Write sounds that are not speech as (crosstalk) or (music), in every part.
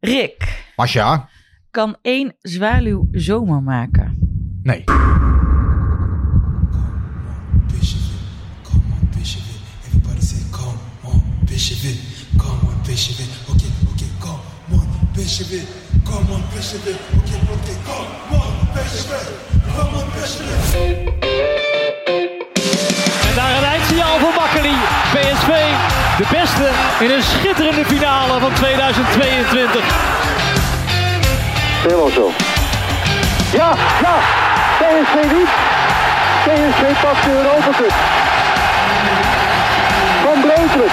Rick, Masja? kan één zwaluw zomer maken? Nee. En daar een eindsignaal voor Makkeli. De beste in een schitterende finale van 2022. Helemaal zo. Ja, ja. PSV niet. PSV pakt de Europa Cup. Van Breukelen.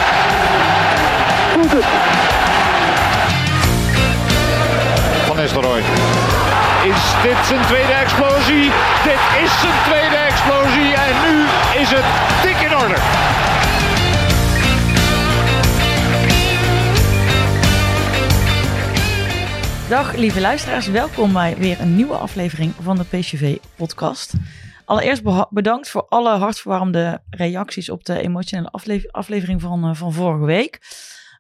Doet het. Van Nistelrooy. Is dit zijn tweede explosie? Dit is zijn tweede explosie en nu is het dik in orde. Dag lieve luisteraars, welkom bij weer een nieuwe aflevering van de PCV-podcast. Allereerst bedankt voor alle hartverwarmde reacties op de emotionele afle- aflevering van, eh, van vorige week.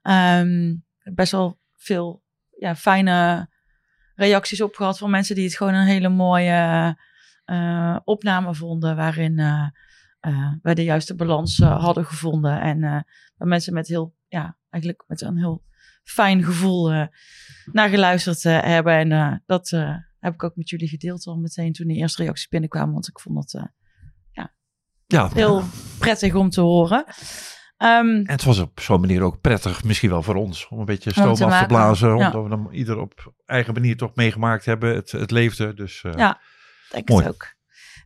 Ehm, best wel veel ja, fijne reacties op gehad van mensen die het gewoon een hele mooie eh, opname vonden. Waarin eh, eh, wij de juiste balans hadden gevonden. En mensen met heel, ja, eigenlijk met een heel fijn gevoel eh, naar geluisterd eh, hebben. En eh, dat heb ik ook met jullie gedeeld al meteen toen de eerste reacties binnenkwamen. Want ik vond dat eh, Ja, heel prettig om te horen. Ehm, en het was op zo'n manier ook prettig, misschien wel voor ons, om een beetje Om stoom af te blazen. ja. Omdat we hem ieder op eigen manier toch meegemaakt hebben. Het, het leefde, dus eh, Ja. denk Mooi. het ook.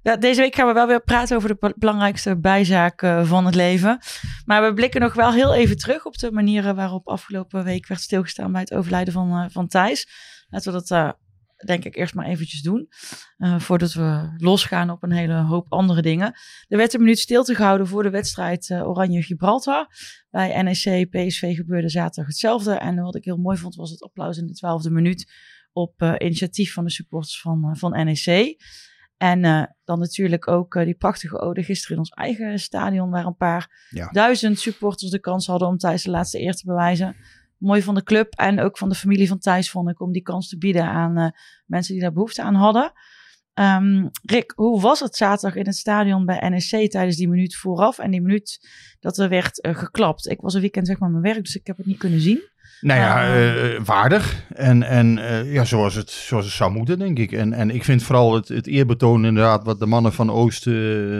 Deze week gaan we wel weer praten over de be- belangrijkste bijzaken van het leven. Maar we blikken nog wel heel even terug op de manieren waarop afgelopen week werd stilgestaan bij het overlijden van, eh, van Thijs. Laten we dat eh, denk ik eerst maar eventjes doen. eh, voordat we losgaan op een hele hoop andere dingen. Er werd een minuut stilte gehouden voor de wedstrijd eh, Oranje-Gibraltar. Bij NEC PSV gebeurde zaterdag hetzelfde. En wat ik heel mooi vond was het applaus in de twaalfde minuut op eh, initiatief van de supporters van, eh, van NEC. En eh, dan natuurlijk ook eh, die prachtige ode gisteren in ons eigen stadion, waar een paar Ja. duizend supporters de kans hadden om Thijs de laatste eer te bewijzen. Mooi van de club en ook van de familie van Thijs vond ik om die kans te bieden aan eh, mensen die daar behoefte aan hadden. Ehm, Rick, hoe was het zaterdag in het stadion bij NEC tijdens die minuut vooraf en die minuut dat er werd geklapt? Ik was een weekend zeg maar mijn werk, dus ik heb het niet kunnen zien. Nou ja, Ah. eh, waardig. En, en eh, ja, zoals het, zoals het zou moeten, denk ik. En, en ik vind vooral het, het eerbetoon inderdaad wat de mannen van Oost eh,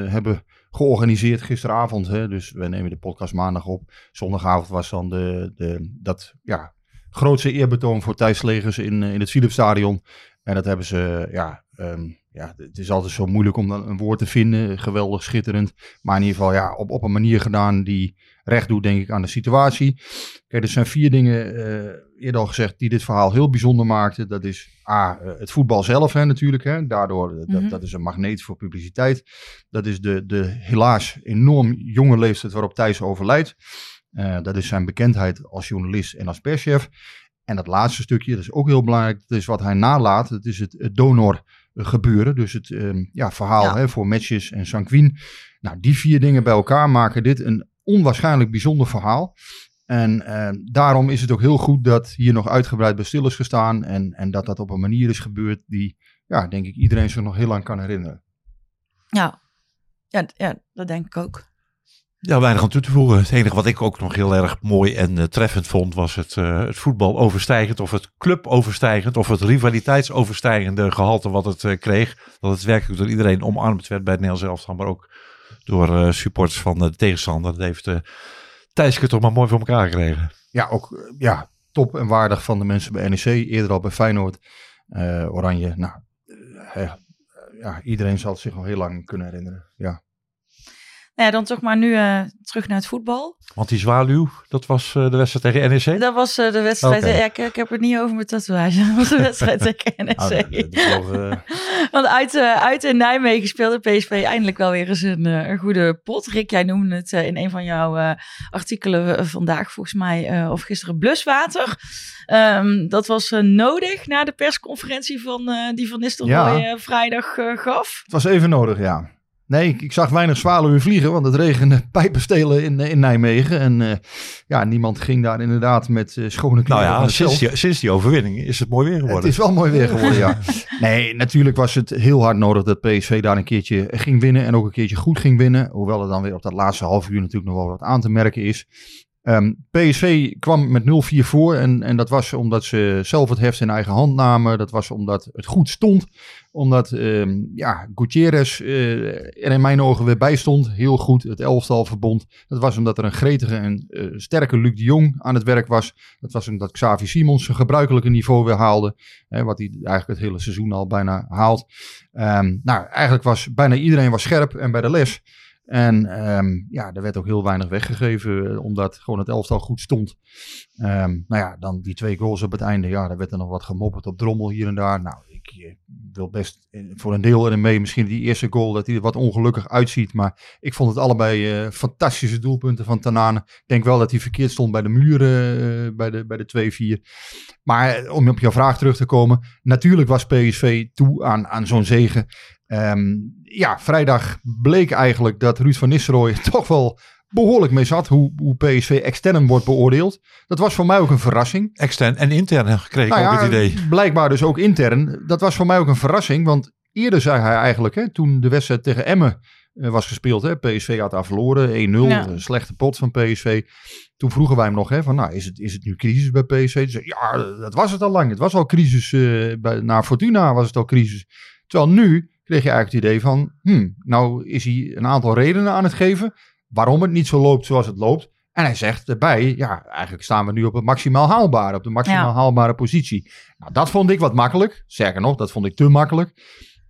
hebben georganiseerd gisteravond. Hè. Dus we nemen de podcast maandag op. Zondagavond was dan de, de, dat ja, grootste eerbetoon voor Thijslegers in, in het Philipsstadion. En dat hebben ze, ja, ehm, ja, het is altijd zo moeilijk om dan een woord te vinden. Geweldig, schitterend. Maar in ieder geval ja, op, op een manier gedaan die recht doet, denk ik, aan de situatie. Kijk, er zijn vier dingen, eh, eerder al gezegd, die dit verhaal heel bijzonder maakten. Dat is A, eh, het voetbal zelf hè, natuurlijk. Hè. Daardoor, eh, dat, Mhm. dat is een magneet voor publiciteit. Dat is de, de helaas enorm jonge leeftijd waarop Thijs overlijdt. Dat is zijn bekendheid als journalist en als perschef. En dat laatste stukje, dat is ook heel belangrijk, dat is wat hij nalaat. Dat is het, het donor gebeuren. Dus het ehm, ja, verhaal Ja. Hè, voor matches en sanguine. Nou, die vier dingen bij elkaar maken dit een onwaarschijnlijk bijzonder verhaal. En eh, daarom is het ook heel goed dat hier nog uitgebreid bij stil is gestaan. En, en dat dat op een manier is gebeurd die, ja, denk ik, iedereen zich nog heel lang kan herinneren. Ja, ja, ja dat denk ik ook. ja, weinig aan toe te voegen. Het enige wat ik ook nog heel erg mooi en eh, treffend vond, was het, eh, het voetbal overstijgend of het club overstijgend of het rivaliteitsoverstijgende gehalte wat het eh, kreeg. Dat het werkelijk door iedereen omarmd werd bij het Nederlands elftal, maar ook door eh, supporters van de tegenstander. Dat heeft uh, Thijske toch maar mooi voor elkaar gekregen. Ja, ook eh, ja, top en waardig van de mensen bij NEC. Eerder al bij Feyenoord, eh, Oranje. Nou, eh, eh, ja, iedereen zal het zich al heel lang kunnen herinneren. Ja. Nou ja, dan toch maar nu eh, terug naar het voetbal. Want die zwaluw, dat was uh, de wedstrijd tegen NEC? Dat was uh, de wedstrijd. Okay. Ja, ik, ik, heb het niet over mijn tatoeage. (laughs) Dat was de wedstrijd (laughs) tegen NEC. Oh, wel. Want uit, uit in Nijmegen speelde PSV eindelijk wel weer eens een, een goede pot. Rick, jij noemde het in een van jouw artikelen vandaag volgens mij, of gisteren, bluswater. Um, dat was nodig na de persconferentie van, die Van Nistelrooy ja. vrijdag gaf. Het was even nodig, ja. Nee, ik, ik zag weinig zwaluwen vliegen, want het regende (laughs) pijpenstelen in, eh, in Nijmegen. En eh, ja, niemand ging daar inderdaad met eh, schone Nou kleren van ja, sinds die, sinds die overwinning is het mooi weer geworden. Het is wel mooi weer geworden, ja. (laughs) Nee, natuurlijk was het heel hard nodig dat PSV daar een keertje ging winnen. En ook een keertje goed ging winnen. Hoewel er dan weer op dat laatste half uur natuurlijk nog wel wat aan te merken is. Ehm, PSV kwam met 0-4 voor. En, en dat was omdat ze zelf het heft in eigen hand namen. Dat was omdat het goed stond. Omdat ehm, ja, Gutierrez eh, er in mijn ogen weer bij stond. Heel goed het elftal verbond. Dat was omdat er een gretige en eh, sterke Luc de Jong aan het werk was. Dat was omdat Xavi Simons zijn gebruikelijke niveau weer haalde. Hè, wat hij eigenlijk het hele seizoen al bijna haalt. Ehm, nou, eigenlijk was bijna iedereen was scherp en bij de les. En ehm, ja, er werd ook heel weinig weggegeven, eh, omdat gewoon het elftal goed stond. Ehm, nou ja, dan die twee goals op het einde. Ja, daar werd er nog wat gemopperd op drommel hier en daar. Nou, ik wil best voor een deel erin mee. Misschien die eerste goal dat hij er wat ongelukkig uitziet. Maar ik vond het allebei eh, fantastische doelpunten van Tanane. Ik denk wel dat hij verkeerd stond bij de muren, eh, bij de, bij de 2-4. Maar om op jouw vraag terug te komen. Natuurlijk was PSV toe aan, aan zo'n zegen. Ehm, ja, vrijdag bleek eigenlijk dat Ruud van Nistelrooy (laughs) toch wel behoorlijk mee zat. Hoe, hoe PSV extern wordt beoordeeld. Dat was voor mij ook een verrassing. Extern en intern kreeg ik Nou ook ja, het idee. blijkbaar dus ook intern. Dat was voor mij ook een verrassing. Want eerder zei hij eigenlijk, hè, toen de wedstrijd tegen Emmen eh, was gespeeld. Hè, PSV had daar verloren, 1-0. Ja. Een slechte pot van PSV. Toen vroegen wij hem nog, hè, van, nou, is het, is het nu crisis bij PSV? Toen zei, ja, dat was het al lang. Het was al crisis. eh, bij, na Fortuna was het al crisis. Terwijl nu kreeg je eigenlijk het idee van, hmm, nou is hij een aantal redenen aan het geven waarom het niet zo loopt zoals het loopt. En hij zegt erbij, ja, eigenlijk staan we nu op het maximaal haalbare, op de maximaal Ja. haalbare positie. Nou, dat vond ik wat makkelijk. Sterker nog, dat vond ik te makkelijk.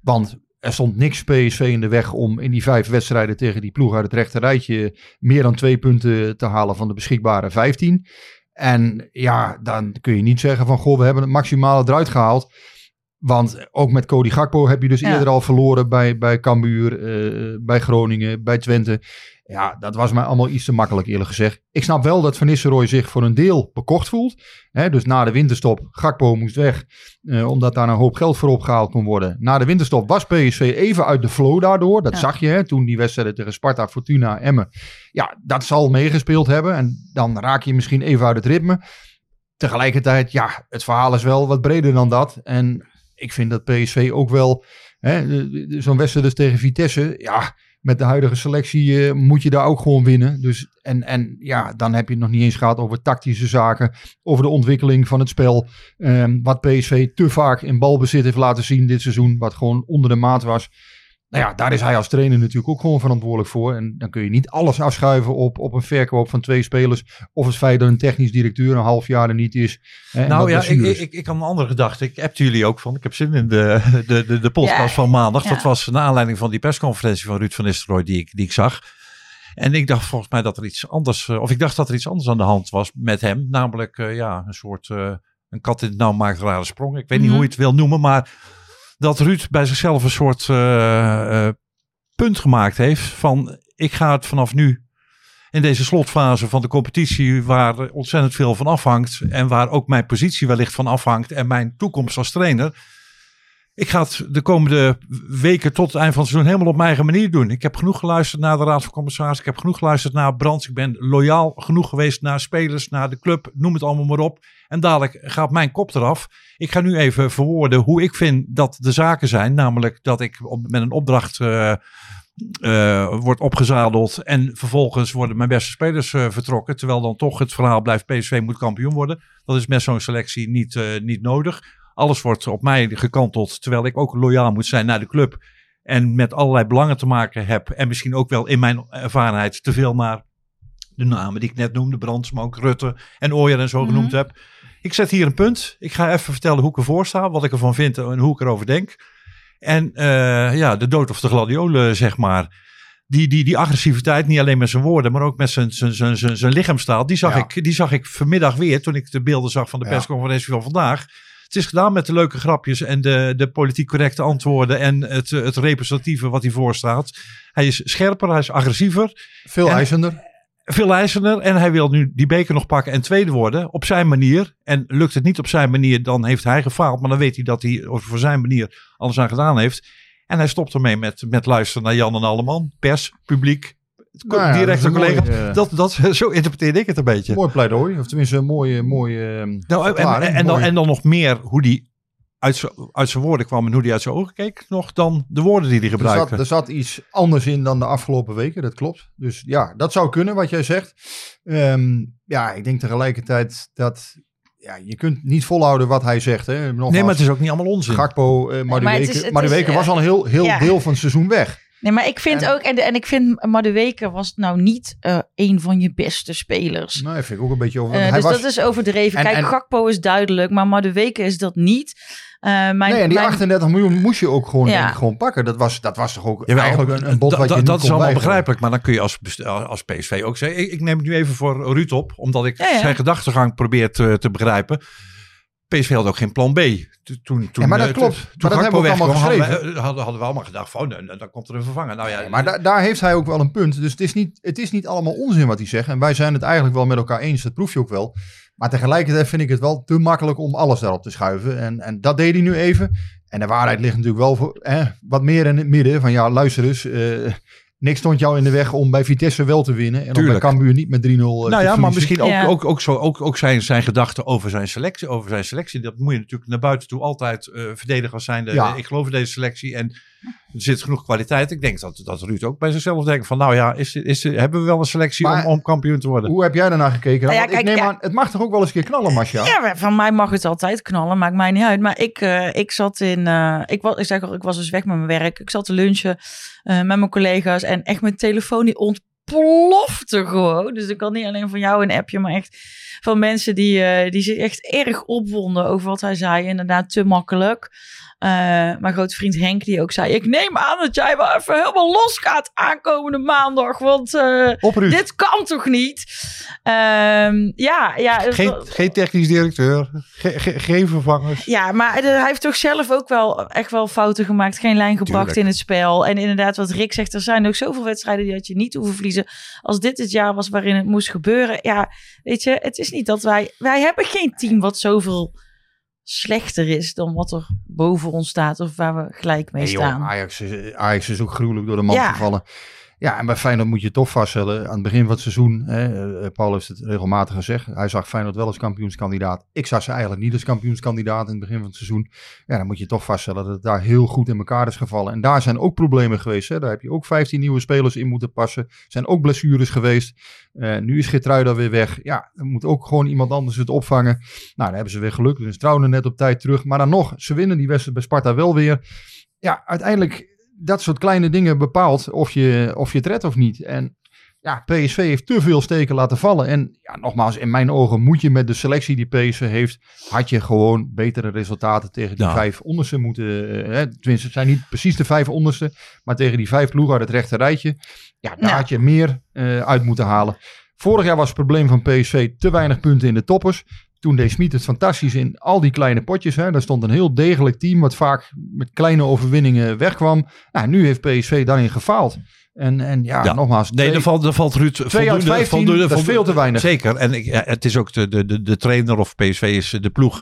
Want er stond niks PSV in de weg om in die vijf wedstrijden tegen die ploeg uit het rechte rijtje meer dan twee punten te halen van de beschikbare 15. En ja, dan kun je niet zeggen van, goh, we hebben het maximale eruit gehaald. Want ook met Cody Gakpo heb je dus Ja. eerder al verloren bij, bij Cambuur, eh, bij Groningen, bij Twente. Ja, dat was mij allemaal iets te makkelijk eerlijk gezegd. Ik snap wel dat Van Nistelrooy zich voor een deel bekocht voelt. Hè, dus na de winterstop, Gakpo moest weg, eh, omdat daar een hoop geld voor opgehaald kon worden. Na de winterstop was PSV even uit de flow daardoor. Dat Ja. zag je hè, toen die wedstrijden tegen Sparta, Fortuna, Emmen. Ja, dat zal meegespeeld hebben en dan raak je misschien even uit het ritme. Tegelijkertijd, ja, het verhaal is wel wat breder dan dat. En ik vind dat PSV ook wel, zo'n wedstrijd dus tegen Vitesse, ja, met de huidige selectie eh, moet je daar ook gewoon winnen. Dus, en, en ja, dan heb je het nog niet eens gehad over tactische zaken, over de ontwikkeling van het spel. Ehm, wat PSV te vaak in balbezit heeft laten zien dit seizoen, wat gewoon onder de maat was. Nou ja, daar is hij als trainer natuurlijk ook gewoon verantwoordelijk voor. En dan kun je niet alles afschuiven op, op een verkoop van twee spelers. Of het feit dat een technisch directeur een half jaar er niet is. hè, Nou ja, ik, ik, ik had een andere gedachte. Ik appte jullie ook van. Ik heb zin in de, de, de, de podcast Ja, van maandag. ja. Dat was naar aanleiding van die persconferentie van Ruud van Nistelrooy die ik, die ik zag. En ik dacht volgens mij dat er iets anders, eh, of ik dacht dat er iets anders aan de hand was met hem. Namelijk, eh, ja, een soort, eh, een kat in het nauw maakt rare sprong. Ik weet niet Mhm. hoe je het wil noemen, maar dat Ruud bij zichzelf een soort eh, eh, punt gemaakt heeft van, ik ga het vanaf nu in deze slotfase van de competitie, waar ontzettend veel van afhangt en waar ook mijn positie wellicht van afhangt en mijn toekomst als trainer. Ik ga het de komende weken tot het eind van het seizoen helemaal op mijn eigen manier doen. Ik heb genoeg geluisterd naar de Raad van Commissarissen. Ik heb genoeg geluisterd naar Brands. Ik ben loyaal genoeg geweest naar spelers, naar de club. Noem het allemaal maar op. En dadelijk gaat mijn kop eraf. Ik ga nu even verwoorden hoe ik vind dat de zaken zijn. Namelijk dat ik met een opdracht eh, eh, wordt opgezadeld. En vervolgens worden mijn beste spelers eh, vertrokken. Terwijl dan toch het verhaal blijft PSV moet kampioen worden. Dat is met zo'n selectie niet, niet nodig. Alles wordt op mij gekanteld. Terwijl ik ook loyaal moet zijn naar de club. En met allerlei belangen te maken heb. En misschien ook wel in mijn ervarenheid te veel naar de namen die ik net noemde. Brands, maar ook Rutte en Ooyer en zo Mhm. genoemd heb. Ik zet hier een punt. Ik ga even vertellen hoe ik ervoor sta. Wat ik ervan vind en hoe ik erover denk. En eh, ja, de dood of de gladiolen, zeg maar. Die, die, die agressiviteit, niet alleen met zijn woorden, maar ook met zijn, zijn, zijn, zijn, zijn lichaamstaal. Die zag, Ja. ik, die zag ik vanmiddag weer toen ik de beelden zag van de Ja. persconferentie van vandaag. Het is gedaan met de leuke grapjes en de, de politiek correcte antwoorden en het, het representatieve wat hij voorstaat. Hij is scherper, hij is agressiever, Veel en- eisender. veel eisender en hij wil nu die beker nog pakken en tweede worden op zijn manier. En lukt het niet op zijn manier, dan heeft hij gefaald, maar dan weet hij dat hij voor zijn manier alles aan gedaan heeft. En hij stopt ermee met, met luisteren naar Jan en Alleman. Pers, publiek, ja, directe mooi, eh, dat, dat, (laughs) zo interpreteerde ik het een beetje. Mooi pleidooi, of tenminste een mooie, mooie ehm, Nou, en, en, en, dan, en dan nog meer hoe die uit zijn uit zijn woorden kwam en hoe die uit zijn ogen keek, nog dan de woorden die hij er, gebruikte. zat, er zat iets anders in dan de afgelopen weken, dat klopt. Dus ja, dat zou kunnen wat jij zegt. Ehm, ja, ik denk tegelijkertijd dat ja, je kunt niet volhouden wat hij zegt. Hè. Nogmaals, nee, maar het is ook niet allemaal onzin. Gakpo, eh maar is- de weken was al een heel, heel ja. deel van het seizoen weg. Nee, maar ik vind En- ook, en, en ik vind Madueke was nou niet eh een van je beste spelers. Nou, dat vind ik ook een beetje over. Eh, hij dus was, dat is overdreven. En- Kijk, en- Gakpo is duidelijk, maar Madueke is dat niet. Eh, mijn, nee, en die mijn- 38 miljoen moest je ook gewoon, Ja. denk ik, gewoon pakken. Dat was, dat was toch ook Jawel, eigenlijk een, een bod da- wat je da- niet Dat is allemaal begrijpelijk, maar dan kun je als, als PSV ook zeggen. Ik, ik neem het nu even voor Ruud op, omdat ik Ja, ja. zijn gedachtegang probeer te, te begrijpen. PSV had ook geen plan B. To- Toen, toen, Ja, maar dat eh, klopt. Toen, Maar dat hebben we ook allemaal hadden, geschreven. we, hadden, hadden we allemaal gedacht van, nou, dan komt er een vervanger. Nou ja, Maar da- daar heeft hij ook wel een punt. Dus het is, niet, het is niet allemaal onzin wat hij zegt. En wij zijn het eigenlijk wel met elkaar eens. Dat proef je ook wel. Maar tegelijkertijd vind ik het wel te makkelijk om alles daarop te schuiven. En, en dat deed hij nu even. En de waarheid ligt natuurlijk wel voor, eh, wat meer in het midden. Van ja, luister eens. eh, niks stond jou in de weg om bij Vitesse wel te winnen. En om bij Tuurlijk. Cambuur niet met 3-0 eh, nou te ja, maar misschien ook, Ja. ook, ook, zo, ook, ook zijn, zijn gedachten over zijn, selectie, over zijn selectie. Dat moet je natuurlijk naar buiten toe altijd eh, verdedigen als zijnde. Ja. Ik geloof in deze selectie en er zit genoeg kwaliteit. Ik denk dat, dat Ruud ook bij zichzelf denkt van nou ja, is, is, hebben we wel een selectie Maar- om, om kampioen te worden? Hoe heb jij daarnaar gekeken? Nou ja, ik neem ja. aan, het mag toch ook wel eens een keer knallen, Masja? Ja, van mij mag het altijd knallen, maakt mij niet uit. Maar ik, eh, ik zat in, eh, ik, was, ik zeg al, ik was dus weg met mijn werk. Ik zat te lunchen eh, met mijn collega's en echt mijn telefoon die ontplofte gewoon. Dus ik had niet alleen van jou een appje, maar echt van mensen die, eh, die zich echt erg opwonden over wat hij zei. Inderdaad, te makkelijk. Eh, mijn grote vriend Henk die ook zei, ik neem aan dat jij wel even helemaal los gaat aankomende maandag, want eh, dit kan toch niet? Ehm, ja, ja. Geen, geen technisch directeur, ge- ge- geen vervangers. ja, maar hij heeft toch zelf ook wel echt wel fouten gemaakt. Geen lijn gebracht Tuurlijk. in het spel. En inderdaad, wat Rick zegt, er zijn ook zoveel wedstrijden die had je niet hoeven verliezen. Als dit het jaar was waarin het moest gebeuren. Ja, weet je, het is niet dat wij... Wij hebben geen team wat zoveel slechter is dan wat er boven ons staat. Of waar we gelijk mee Nee, joh, staan. Ajax, is, Ajax is ook gruwelijk door de man Ja. gevallen. Ja, en bij Feyenoord moet je toch vaststellen, aan het begin van het seizoen, hè, eh, Paul heeft het regelmatig gezegd, hij zag Feyenoord wel als kampioenskandidaat. Ik zag ze eigenlijk niet als kampioenskandidaat in het begin van het seizoen. Ja, dan moet je toch vaststellen dat het daar heel goed in elkaar is gevallen. En daar zijn ook problemen geweest. Hè. Daar heb je ook 15 nieuwe spelers in moeten passen. Zijn ook blessures geweest. Eh, nu is Geertruida weer weg. Ja, er moet ook gewoon iemand anders het opvangen. Nou, dan hebben ze weer geluk. Dus trouwen net op tijd terug. Maar dan nog, ze winnen die wedstrijd bij Sparta wel weer. Ja, uiteindelijk dat soort kleine dingen bepaalt of je, of je het redt of niet. En ja, PSV heeft te veel steken laten vallen. En ja, nogmaals, in mijn ogen moet je met de selectie die PSV heeft, had je gewoon betere resultaten tegen die Ja. vijf onderste moeten. eh, hè, tenminste, het zijn niet precies de vijf onderste, maar tegen die vijf ploegen uit het rechte rijtje. Ja, daar Ja. had je meer eh, uit moeten halen. Vorig jaar was het probleem van PSV te weinig punten in de toppers. Toen deed Smit het fantastisch in al die kleine potjes. Hè. Daar stond een heel degelijk team wat vaak met kleine overwinningen wegkwam. Nou, nu heeft PSV daarin gefaald. En, en ja, Ja. nogmaals. Nee, er valt, valt Ruud voldoende, 15, voldoende, dat is veel te weinig. Zeker. En ik, ja, het is ook de, de, de, trainer of PSV is de ploeg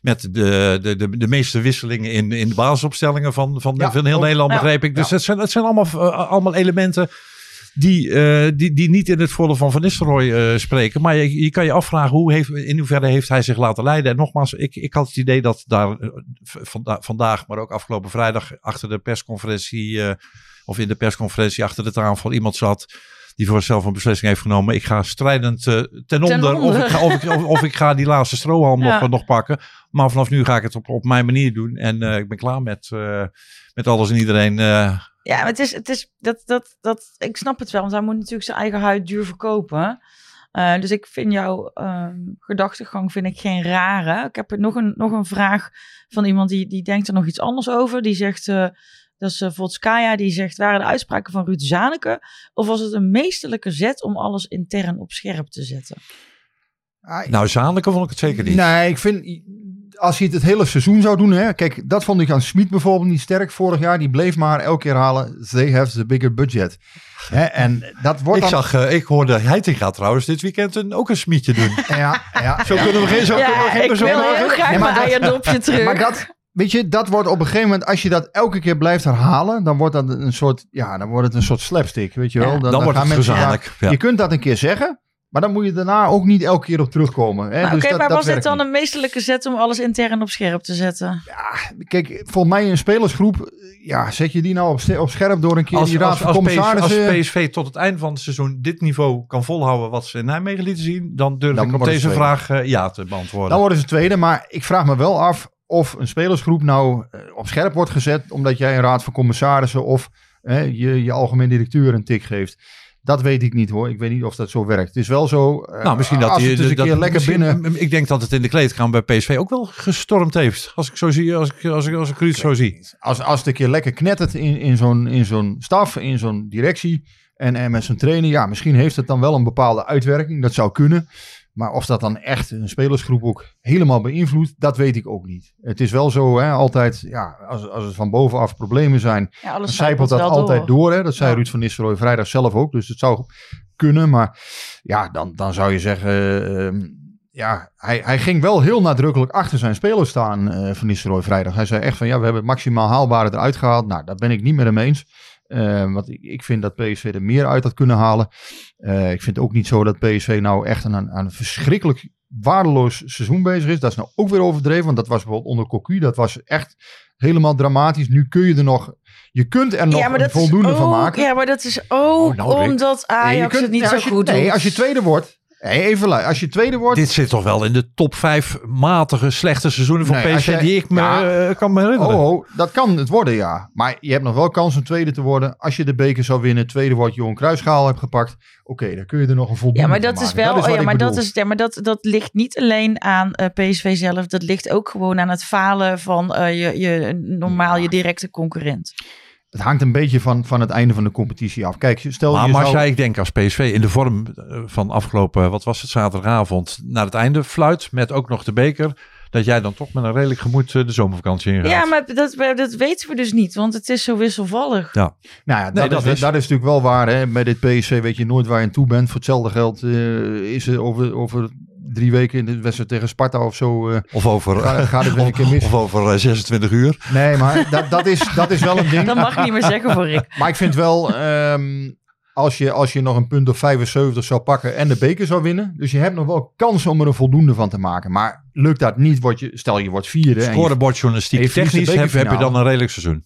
met de, de, de, de meeste wisselingen in, in de basisopstellingen van, van, Ja, van heel. Nederland, begreep ik. Dus het zijn, het zijn allemaal, eh, allemaal elementen die, eh, die, die niet in het voordeel van Van Nistelrooy eh, spreken. Maar je, je kan je afvragen, hoe heeft, in hoeverre heeft hij zich laten leiden? En nogmaals, ik, ik had het idee dat daar eh, vanda- vandaag, maar ook afgelopen vrijdag achter de persconferentie, of in de persconferentie achter de tafel iemand zat die voor zichzelf een beslissing heeft genomen. Ik ga strijdend ten, onder, Of, ik ga, of, ik, of, of ik ga die laatste strohalm (laughs) Ja. nog, nog pakken. Maar vanaf nu ga ik het op, op mijn manier doen. En ik ben klaar met, met alles en iedereen. Eh, Ja, maar het is, het is dat, dat, dat, ik snap het wel, want hij moet natuurlijk zijn eigen huid duur verkopen. Eh, dus ik vind jouw ehm, gedachtegang vind ik geen rare. Ik heb nog een, nog een vraag van iemand die, die denkt er nog iets anders over. Die zegt, eh, dat is uh, Volskaya, die zegt, waren de uitspraken van Ruud Zaneke of was het een meesterlijke zet om alles intern op scherp te zetten? Ah, nou, Zaneke vond ik het zeker niet. Nee, ik vind, als hij het het hele seizoen zou doen, hè, kijk, dat vond ik aan Smit bijvoorbeeld niet sterk vorig jaar. Die bleef maar elke keer halen, they have the bigger budget. Hè, en dat wordt ik, dan... zag, eh, ik hoorde Heitinga trouwens dit weekend een, ook een smietje doen. (laughs) Ja, ja, Zo ja. kunnen we geen, zo kunnen we Ja, geen ik wil heel graag Nee, maar mijn dat- eierdopje (laughs) terug. Maar dat, weet je, dat wordt op een gegeven moment, als je dat elke keer blijft herhalen, dan wordt dat een soort, ja, dan wordt het een soort slapstick, weet je wel. Ja. Dan wordt gaan het mensen- gezamenlijk, ja. Je kunt dat een keer zeggen, maar dan moet je daarna ook niet elke keer op terugkomen. Hè? Nou, Dus Oké, dat- maar dat was dit dan niet. een meesterlijke zet om alles intern op scherp te zetten? Kijk, volgens mij een spelersgroep, ja, zet je die nou op, op scherp door een keer Als, die raad als, van als, commissarissen... als PSV tot het eind van het seizoen dit niveau kan volhouden wat ze in Nijmegen lieten zien, dan durf Dan ik op deze tweede. vraag eh, ja te beantwoorden. Dan worden ze tweede, maar ik vraag me wel af of een spelersgroep nou eh, op scherp wordt gezet omdat jij een raad van commissarissen of eh, je, je algemeen directeur een tik geeft. Dat weet ik niet hoor. Ik weet niet of dat zo werkt. Het is wel zo. eh, nou, misschien dat hij het eens een keer lekker binnen. Ik denk dat het in de kleedkamer bij PSV ook wel gestormd heeft. Als ik zo zie, als ik, als ik, als ik zo zie. Als, als het een keer lekker knettert in, in zo'n in zo'n staf, in zo'n directie en, en met zo'n trainer, ja, misschien heeft het dan wel een bepaalde uitwerking. Dat zou kunnen. Maar of dat dan echt een spelersgroep ook helemaal beïnvloedt, dat weet ik ook niet. Het is wel zo, hè, altijd, ja, als, als het van bovenaf problemen zijn, Ja, dan zijpelt dat altijd door. hè? Dat zei Ja. Ruud van Nistelrooy vrijdag zelf ook. Dus het zou kunnen. Maar ja, dan, dan zou je zeggen... ehm, ja, hij, hij ging wel heel nadrukkelijk achter zijn spelers staan eh, van Nistelrooy vrijdag. Hij zei echt van ja, we hebben het maximaal haalbare eruit gehaald. Nou, daar ben ik niet met hem eens. Eh, want ik, ik vind dat PSV er meer uit had kunnen halen. Eh, ik vind ook niet zo dat PSV nou echt aan, een- aan een verschrikkelijk waardeloos seizoen bezig is. Dat is nou ook weer overdreven. Want dat was bijvoorbeeld onder Cocu. Dat was echt helemaal dramatisch. Nu kun je er nog... Je kunt er nog Ja, een voldoende ook, van maken. Ja, maar dat is ook Oh, nou, omdat Nee, Ajax kunt- het niet zo je- goed Nee, doet. als je tweede wordt... Nee, even Als je tweede wordt... Dit zit toch wel in de top 5 matige, slechte seizoenen van Nee, PSV jij- die ik me Ja. eh, kan me herinneren. Oh, oh, dat kan het worden, ja. Maar je hebt nog wel kans om tweede te worden. Als je de beker zou winnen, tweede wordt Johan Kruisschaal hebt gepakt. Oké, dan kun je er nog een voldoende Ja, maar van dat is maken. wel. oh ja, maar dat is. Ja, maar dat, dat ligt niet alleen aan eh, PSV zelf. Dat ligt ook gewoon aan het falen van eh, je, je normaal je directe concurrent. Het hangt een beetje van, van het einde van de competitie af. Kijk, stel Maar je Marcia, zou... ik denk als PSV in de vorm eh, van afgelopen, wat was het, zaterdagavond, naar het einde fluit met ook nog de beker, dat jij dan toch met een redelijk gemoed eh, de zomervakantie ingaat. Ja, maar dat, dat weten we dus niet, want het is zo wisselvallig. Nou ja, dat, Nee, dat is, is- dat is natuurlijk wel waar. Hè. Bij dit PSV weet je nooit waar je aan toe bent. Voor hetzelfde geld eh, is er over, over drie weken in de wedstrijd tegen Sparta of zo... eh, Of over, Ga- weer een (laughs) keer mis? of over eh, 26 uur. nee, maar dat, dat, is, dat is wel een ding. (laughs) Dat mag ik niet meer zeggen voor Rick. Maar ik vind wel, ehm, als, je, als je nog een punt of 75 zou pakken en de beker zou winnen. Dus je hebt nog wel kans om er een voldoende van te maken. Maar lukt dat niet, word je, stel je wordt vierde. Scorebordjournalistiek technisch heb, heb je dan een redelijk seizoen.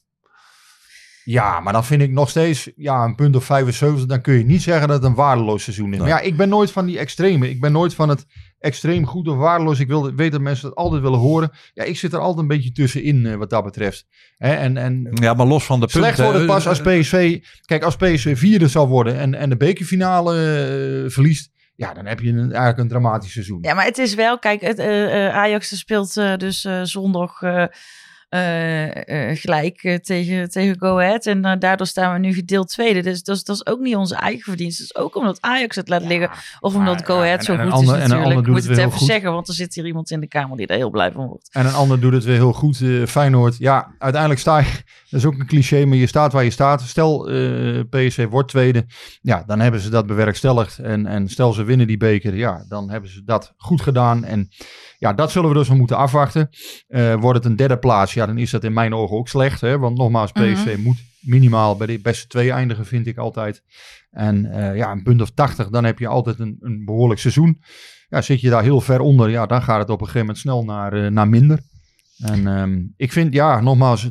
Ja, maar dan vind ik nog steeds, ja, een punt of 75. Dan kun je niet zeggen dat het een waardeloos seizoen is. Nee. Maar ja, ik ben nooit van die extreme. Ik ben nooit van het extreem goed of waardeloos. Ik wil, weet dat mensen dat altijd willen horen. Ja, ik zit er altijd een beetje tussenin eh, wat dat betreft. Hè, en, en Ja, maar los van de punten. Slecht wordt het pas eh, als PSV. Kijk, als PSV vierde zou worden en, en de bekerfinale eh, verliest. Ja, dan heb je een, eigenlijk een dramatisch seizoen. Ja, maar het is wel, kijk, het, eh, eh, Ajax speelt eh, dus eh, zondag eh, eh, gelijk eh, tegen, tegen Go Ahead. En daardoor staan we nu gedeeld tweede. Dus dat is, dat is ook niet onze eigen verdienst. Het is ook omdat Ajax het laat liggen. Of omdat maar, Go Ahead en- zo en goed ander- is en een natuurlijk. ander Ik doet moet het het even goed. zeggen, want er zit hier iemand in de kamer die daar heel blij van wordt. En een ander doet het weer heel goed. Feyenoord, ja, uiteindelijk sta je... Dat is ook een cliché, maar je staat waar je staat. Stel, PSV wordt tweede. Ja, dan hebben ze dat bewerkstelligd. En, en stel ze winnen die beker. Ja, dan hebben ze dat goed gedaan. En ja, dat zullen we dus nog moeten afwachten. Eh, wordt het een derde plaats, ja, dan is dat in mijn ogen ook slecht. Hè? Want nogmaals, PSV moet minimaal bij de beste twee eindigen, vind ik altijd. En eh, ja, een punt of 80, dan heb je altijd een, een behoorlijk seizoen. Ja, zit je daar heel ver onder, ja, dan gaat het op een gegeven moment snel naar, eh, naar minder. En ehm, ik vind, ja, nogmaals,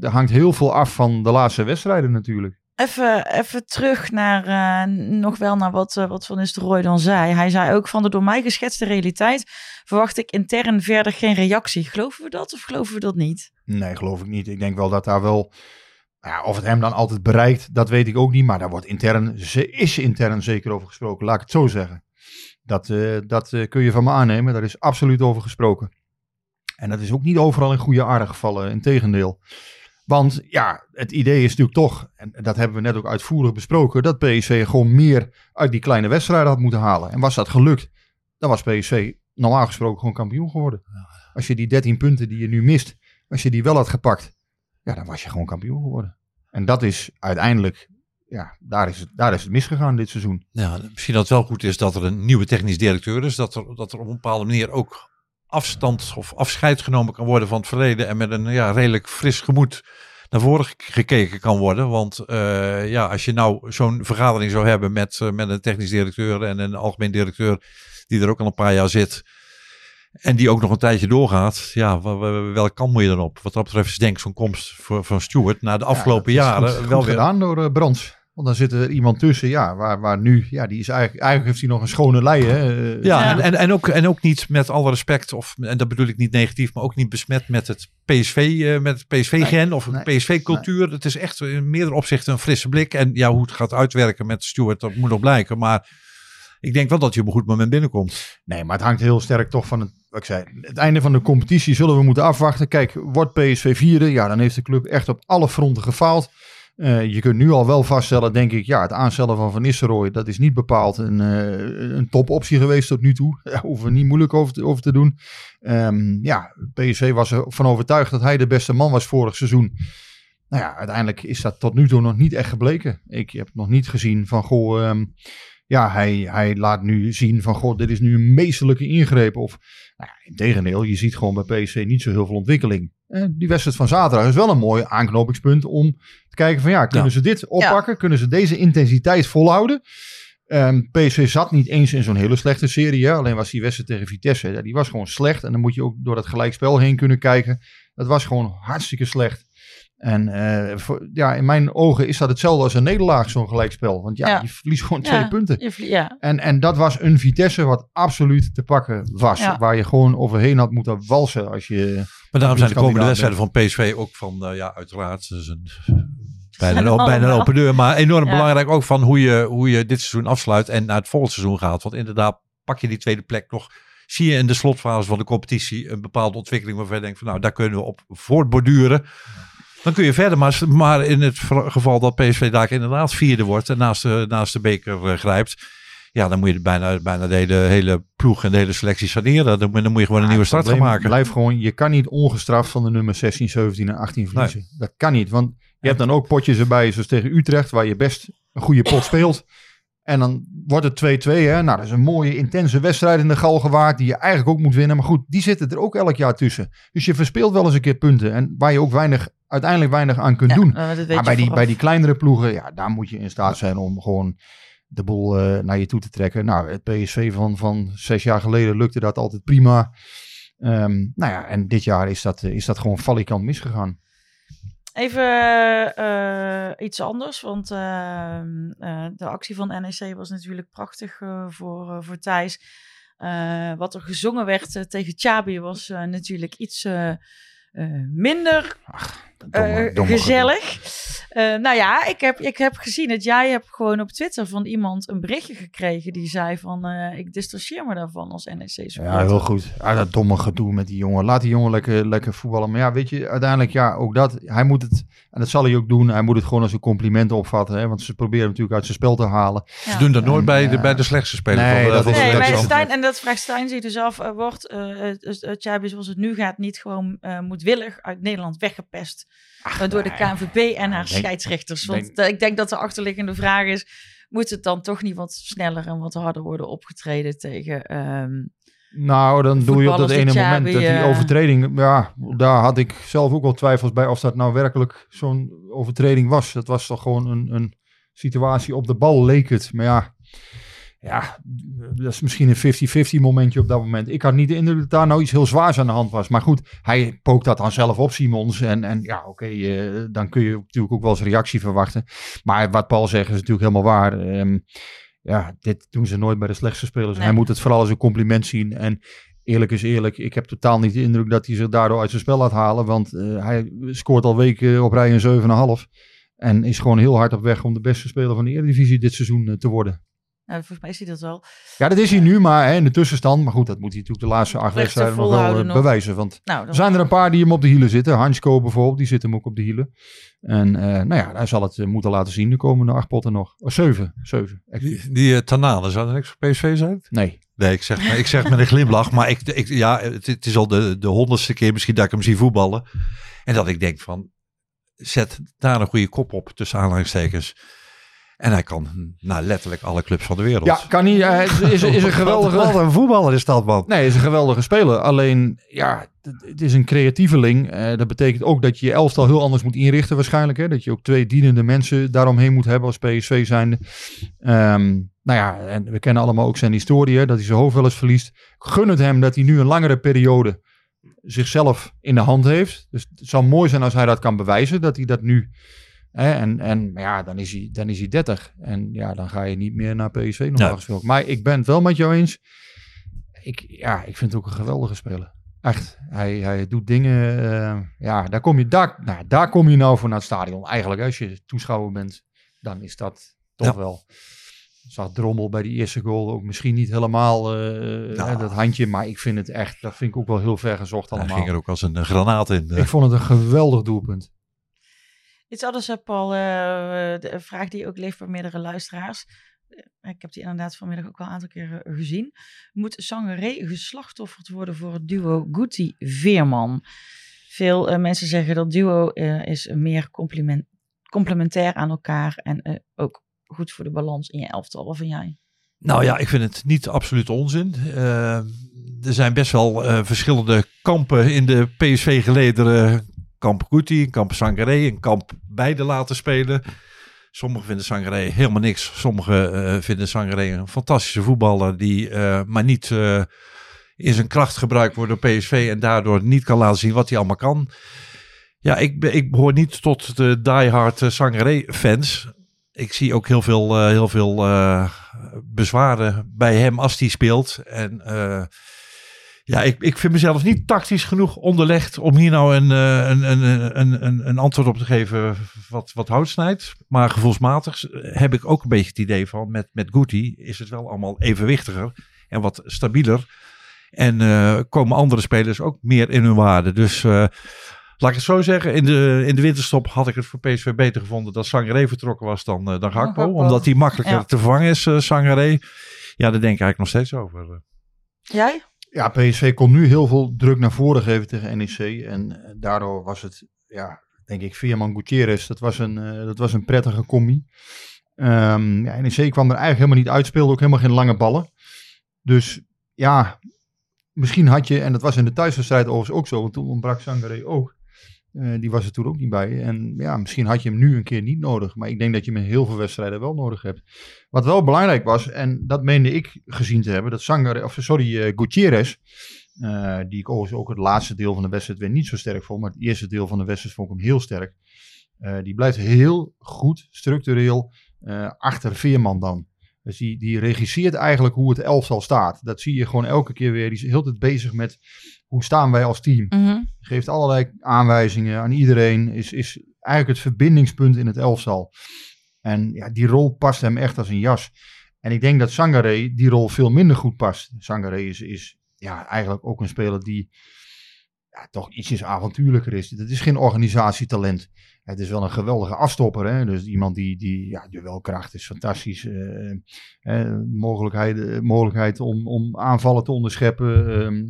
er hangt heel veel af van de laatste wedstrijden natuurlijk. Even, even terug naar eh, nog wel naar wat, eh, wat Van Nistelrooy dan zei. Hij zei ook van de door mij geschetste realiteit verwacht ik intern verder geen reactie. Geloven we dat of geloven we dat niet? Nee, geloof ik niet. Ik denk wel dat daar wel, ja, of het hem dan altijd bereikt, dat weet ik ook niet. Maar daar wordt intern, ze is intern zeker over gesproken, laat ik het zo zeggen. Dat, eh, dat kun je van me aannemen, daar is absoluut over gesproken. En dat is ook niet overal in goede aarde gevallen, integendeel. Want ja, het idee is natuurlijk toch, en dat hebben we net ook uitvoerig besproken, dat PSV gewoon meer uit die kleine wedstrijden had moeten halen. En was dat gelukt, dan was PSV normaal gesproken gewoon kampioen geworden. Als je die 13 punten die je nu mist, als je die wel had gepakt, ja, dan was je gewoon kampioen geworden. En dat is uiteindelijk, ja, daar is het, daar is het misgegaan dit seizoen. Ja, misschien dat het wel goed is dat er een nieuwe technisch directeur is. Dat er, dat er op een bepaalde manier ook afstand of afscheid genomen kan worden van het verleden. En met een ja, redelijk fris gemoed naar voren ge- gekeken kan worden. Want eh, ja, als je nou zo'n vergadering zou hebben met, eh, met een technisch directeur en een algemeen directeur die er ook al een paar jaar zit. En die ook nog een tijdje doorgaat. Ja, welke kant moet je dan op? Wat dat betreft is denk ik zo'n komst voor, van Stuart na de afgelopen Ja, jaren goed, wel goed weer gedaan door uh, Brands. Want dan zit er iemand tussen, ja, waar, waar nu, ja, die is eigenlijk, eigenlijk heeft hij nog een schone lei, hè. Ja, Ja. En, en, en, ook, en ook niet met alle respect, of, en dat bedoel ik niet negatief, maar ook niet besmet met het PSV, eh, met het PSV-gen of nee, PSV-cultuur. Het is echt in meerdere opzichten een frisse blik. En ja, hoe het gaat uitwerken met Stuart, dat moet nog blijken. Maar ik denk wel dat je op een goed moment binnenkomt. Nee, maar het hangt heel sterk toch van het, wat ik zei, het einde van de competitie zullen we moeten afwachten. Kijk, wordt PSV vierde, ja, dan heeft de club echt op alle fronten gefaald. Eh, je kunt nu al wel vaststellen, denk ik, ja, het aanstellen van Van Nistelrooy, dat is niet bepaald een, eh, een topoptie geweest tot nu toe. (laughs) Daar hoeven we niet moeilijk over te, te doen. Ehm, ja, PSV was ervan overtuigd dat hij de beste man was vorig seizoen. Nou ja, uiteindelijk is dat tot nu toe nog niet echt gebleken. Ik heb nog niet gezien van, goh, ehm, ja, hij, hij laat nu zien van, goh, dit is nu een meesterlijke ingreep. Of, nou ja, in tegendeel, je ziet gewoon bij PSV niet zo heel veel ontwikkeling. Eh, die wedstrijd van zaterdag is wel een mooi aanknopingspunt om te kijken van, ja, kunnen Ja. ze dit oppakken? Kunnen ze deze intensiteit volhouden? Ehm PSV zat niet eens in zo'n hele slechte serie. Hè? Alleen was die wedstrijd tegen Vitesse. Ja, die was gewoon slecht. En dan moet je ook door dat gelijkspel heen kunnen kijken. Dat was gewoon hartstikke slecht. En eh, voor- ja, in mijn ogen is dat hetzelfde als een nederlaag, zo'n gelijkspel. Want ja, Ja. je verliest gewoon Ja. twee punten. Je. En, en dat was een Vitesse wat absoluut te pakken was. Ja. Waar je gewoon overheen had moeten walsen als je... Maar daarom zijn de komende wedstrijden van PSV ook van, eh, ja, uiteraard, een, bijna, een, (laughs) bijna een open deur. Maar enorm Ja. belangrijk ook van hoe je, hoe je dit seizoen afsluit en naar het volgende seizoen gaat. Want inderdaad, pak je die tweede plek nog, zie je in de slotfase van de competitie een bepaalde ontwikkeling waarvan je denkt van, nou, daar kunnen we op voortborduren. Dan kun je verder, maar, maar in het geval dat PSV daar inderdaad vierde wordt en naast de, naast de beker eh, grijpt, ja, dan moet je bijna, bijna de hele, hele ploeg en de hele selectie saneren. Dan, moet- dan moet je gewoon een nieuwe start gaan maken. Blijf gewoon, je kan niet ongestraft van de nummer 16, 17 en 18 verliezen. Dat kan niet, want je hebt dan ook potjes erbij, zoals tegen Utrecht, waar je best een goede pot speelt. En dan wordt het 2-2. Hè? Nou, dat is een mooie, intense wedstrijd in de Galgenwaard, die je eigenlijk ook moet winnen. Maar goed, die zitten er ook elk jaar tussen. Dus je verspeelt wel eens een keer punten. En waar je ook weinig, uiteindelijk weinig aan kunt Ja, doen. weet Maar bij die, bij die kleinere ploegen, ja, daar moet je in staat zijn om gewoon de boel eh, naar je toe te trekken. Nou, het PSV van, van zes jaar geleden lukte dat altijd prima. Ehm, nou ja, en dit jaar is dat, eh, is dat gewoon valikant misgegaan. Even eh, iets anders, want ehm, eh, de actie van NEC was natuurlijk prachtig eh, voor, voor Thijs. Wat er gezongen werd tegen Chabi was natuurlijk iets minder Domme- eh, domme gezellig. Eh, nou ja, ik heb, ik heb gezien dat jij hebt gewoon op Twitter van iemand een berichtje gekregen die zei van eh, ik distancieer me daarvan als NEC supporter. Ja, heel goed. Ja, dat domme gedoe met die jongen. Laat die jongen lekker, lekker voetballen. Maar ja, weet je, uiteindelijk, ja, ook dat. Hij moet het, en dat zal hij ook doen. Hij moet het gewoon als een compliment opvatten. Hè, want ze proberen hem natuurlijk uit zijn spel te halen. Ze doen dat nooit En, bij, de, bij de slechtste speler. Nee, van de- dat van is- de Nee, dat bij is- Stijn, en dat vraagt Stijn zich dus af, wordt uh, Chabi zoals het nu gaat niet gewoon eh, moedwillig uit Nederland weggepest door de KNVB en haar denk- scheidsrechters? Want denk- eh, ik denk dat de achterliggende vraag is, moet het dan toch niet wat sneller en wat harder worden opgetreden tegen... ehm, Nou, dan doe je op dat ene moment dat die eh, overtreding... Ja, daar had ik zelf ook wel twijfels bij of dat nou werkelijk zo'n overtreding was. Dat was toch gewoon een, een situatie op de bal, leek het. Maar ja, ja, dat is misschien een 50-50 momentje op dat moment. Ik had niet de indruk dat daar nou iets heel zwaars aan de hand was. Maar goed, hij pookt dat dan zelf op, Simons. En, en ja, oké, eh, dan kun je natuurlijk ook wel eens reactie verwachten. Maar wat Paul zegt is natuurlijk helemaal waar. Ehm, ja, dit doen ze nooit bij de slechtste spelers. Nee. Hij moet het vooral als een compliment zien. En eerlijk is eerlijk, ik heb totaal niet de indruk dat hij zich daardoor uit zijn spel laat halen. Want eh, hij scoort al weken op rij een 7,5. En is gewoon heel hard op weg om de beste speler van de Eredivisie dit seizoen eh, te worden. Nou, volgens mij is hij dat wel. Ja, dat is hij nu, maar hè, in de tussenstand. Maar goed, dat moet hij natuurlijk de laatste acht wedstrijden nog wel eh, nog. bewijzen. Want Nou, er zijn er een paar die hem op de hielen zitten. Hansko bijvoorbeeld, die zit hem ook op de hielen. En eh, nou ja, hij zal het eh, moeten laten zien de komende acht potten nog. Oh, zeven, zeven. Die, die uh, Tanane, zou dat niks voor PSV zijn? Nee. Nee, ik zeg, ik zeg met een glimlach. Maar ik, ik, ja, het, het is al de, de honderdste keer misschien dat ik hem zie voetballen. En dat ik denk van, zet daar een goede kop op tussen aanhalingstekens. En hij kan naar letterlijk alle clubs van de wereld. Ja, kan niet. Hij is, is, is een (laughs) geweldige. Wat een voetballer is dat, man. Nee, is een geweldige speler. Alleen, ja, het- is een creatieveling. Eh, dat betekent ook dat je je elftal heel anders moet inrichten waarschijnlijk. Hè? Dat je ook twee dienende mensen daaromheen moet hebben als PSV zijnde. Ehm, nou ja, en we kennen allemaal ook zijn historie, hè, dat hij zijn hoofd wel eens verliest. Gun het hem dat hij nu een langere periode zichzelf in de hand heeft. Dus het zou mooi zijn als hij dat kan bewijzen, dat hij dat nu... En, en maar ja, dan is, hij, dan is hij 30. En ja, dan ga je niet meer naar PSV normaal Nee. Maar ik ben het wel met jou eens. Ik, ja, ik vind het ook een geweldige speler. Echt. Hij, hij doet dingen. eh, ja, daar kom, je, daar, nou, daar kom je nou voor naar het stadion. Eigenlijk, als je toeschouwer bent, dan is dat toch Ja. wel. Zag Drommel bij die eerste goal ook misschien niet helemaal eh, hè, dat handje. Maar ik vind het echt, dat vind ik ook wel heel ver gezocht Hij allemaal. ging er ook als een eh, granaat in. eh. Ik vond het een geweldig doelpunt. Iets anders, Paul. eh, de vraag die ook leeft bij meerdere luisteraars. Eh, Ik heb die inderdaad vanmiddag ook wel een aantal keer eh, gezien. Moet Sangaré geslachtofferd worden voor het duo Guti-Veerman? Veel mensen zeggen dat duo is meer compliment, complementair aan elkaar en ook goed voor de balans in je elftal. Wat vind jij? Nou ja, ik vind het niet absoluut onzin. Er zijn best wel verschillende kampen in de PSV-gelederen. Kamp Guti, kamp Sangaré, een kamp beide laten spelen. Sommigen vinden Sangaré helemaal niks. Sommigen eh, vinden Sangaré een fantastische voetballer die eh, maar niet eh, in zijn kracht gebruikt wordt door PSV en daardoor niet kan laten zien wat hij allemaal kan. Ja, ik, ik behoor niet tot de diehard eh, Sangaré-fans. Ik zie ook heel veel, heel veel bezwaren bij hem als hij speelt. En ja, ik, ik vind mezelf niet tactisch genoeg onderlegd om hier nou een, eh, een, een, een, een, een antwoord op te geven wat, wat hout snijdt. Maar gevoelsmatig heb ik ook een beetje het idee van met, met Guti is het wel allemaal evenwichtiger en wat stabieler. En eh, komen andere spelers ook meer in hun waarde. Dus eh, laat ik het zo zeggen, in de, in de winterstop had ik het voor PSV beter gevonden dat Sangaré vertrokken was dan, eh, dan Gakpo. Omdat hij makkelijker Ja. te vervangen is, eh Sangaré. Ja, daar denk ik eigenlijk nog steeds over. Jij? Ja, PSV kon nu heel veel druk naar voren geven tegen NEC. En eh, daardoor was het, ja, denk ik, Veerman Gutierrez. Dat was een, eh, dat was een prettige combi. Ehm ja, NEC kwam er eigenlijk helemaal niet uit. Speelde ook helemaal geen lange ballen. Dus ja, misschien had je, en dat was in de thuiswedstrijd overigens ook zo. Want toen ontbrak Sangaré ook. Eh, die was er toen ook niet bij. En ja, misschien had je hem nu een keer niet nodig. Maar ik denk dat je hem in heel veel wedstrijden wel nodig hebt. Wat wel belangrijk was, en dat meende ik gezien te hebben, dat Sangaré, of sorry, eh Gutierrez, eh, die ik overigens ook het laatste deel van de wedstrijd weer niet zo sterk vond, maar het eerste deel van de wedstrijd vond ik hem heel sterk. Die blijft heel goed, structureel, achter Veerman dan. Dus die, die regisseert eigenlijk hoe het elftal staat. Dat zie je gewoon elke keer weer. Die is heel tijd bezig met hoe staan wij als team. Mhm. Geeft allerlei aanwijzingen aan iedereen. Is, is eigenlijk het verbindingspunt in het elftal. En ja, die rol past hem echt als een jas. En ik denk dat Sangaré die rol veel minder goed past. Sangaré is, is ja, eigenlijk ook een speler die ja, toch ietsjes avontuurlijker is. Het is geen organisatietalent. Het is wel een geweldige afstopper. Hè? Dus iemand die, die ja, duelkracht is fantastisch. eh, mogelijkheid, eh, mogelijkheid om, om aanvallen te onderscheppen. ehm,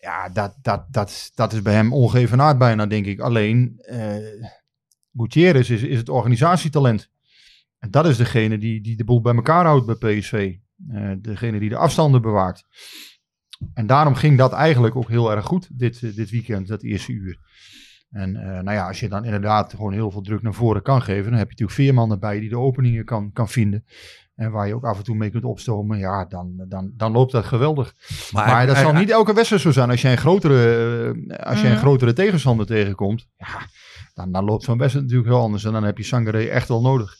ja, dat, dat, dat, dat is bij hem ongevenaard bijna, denk ik. Alleen, eh Gutierrez is, is het organisatietalent. En dat is degene die, die de boel bij elkaar houdt bij PSV. Eh, degene die de afstanden bewaart. En daarom ging dat eigenlijk ook heel erg goed dit, eh, dit weekend, dat eerste uur. En nou ja, als je dan inderdaad gewoon heel veel druk naar voren kan geven, dan heb je natuurlijk Veerman erbij die de openingen kan, kan vinden. En waar je ook af en toe mee kunt opstomen, ja, dan, dan, dan loopt dat geweldig. Maar dat zal niet elke wedstrijd zo zijn. Als jij een grotere, eh, als jij een Mhm. grotere tegenstander tegenkomt, ja, dan, dan loopt zo'n wedstrijd natuurlijk heel anders. En dan heb je Sangaré echt wel nodig.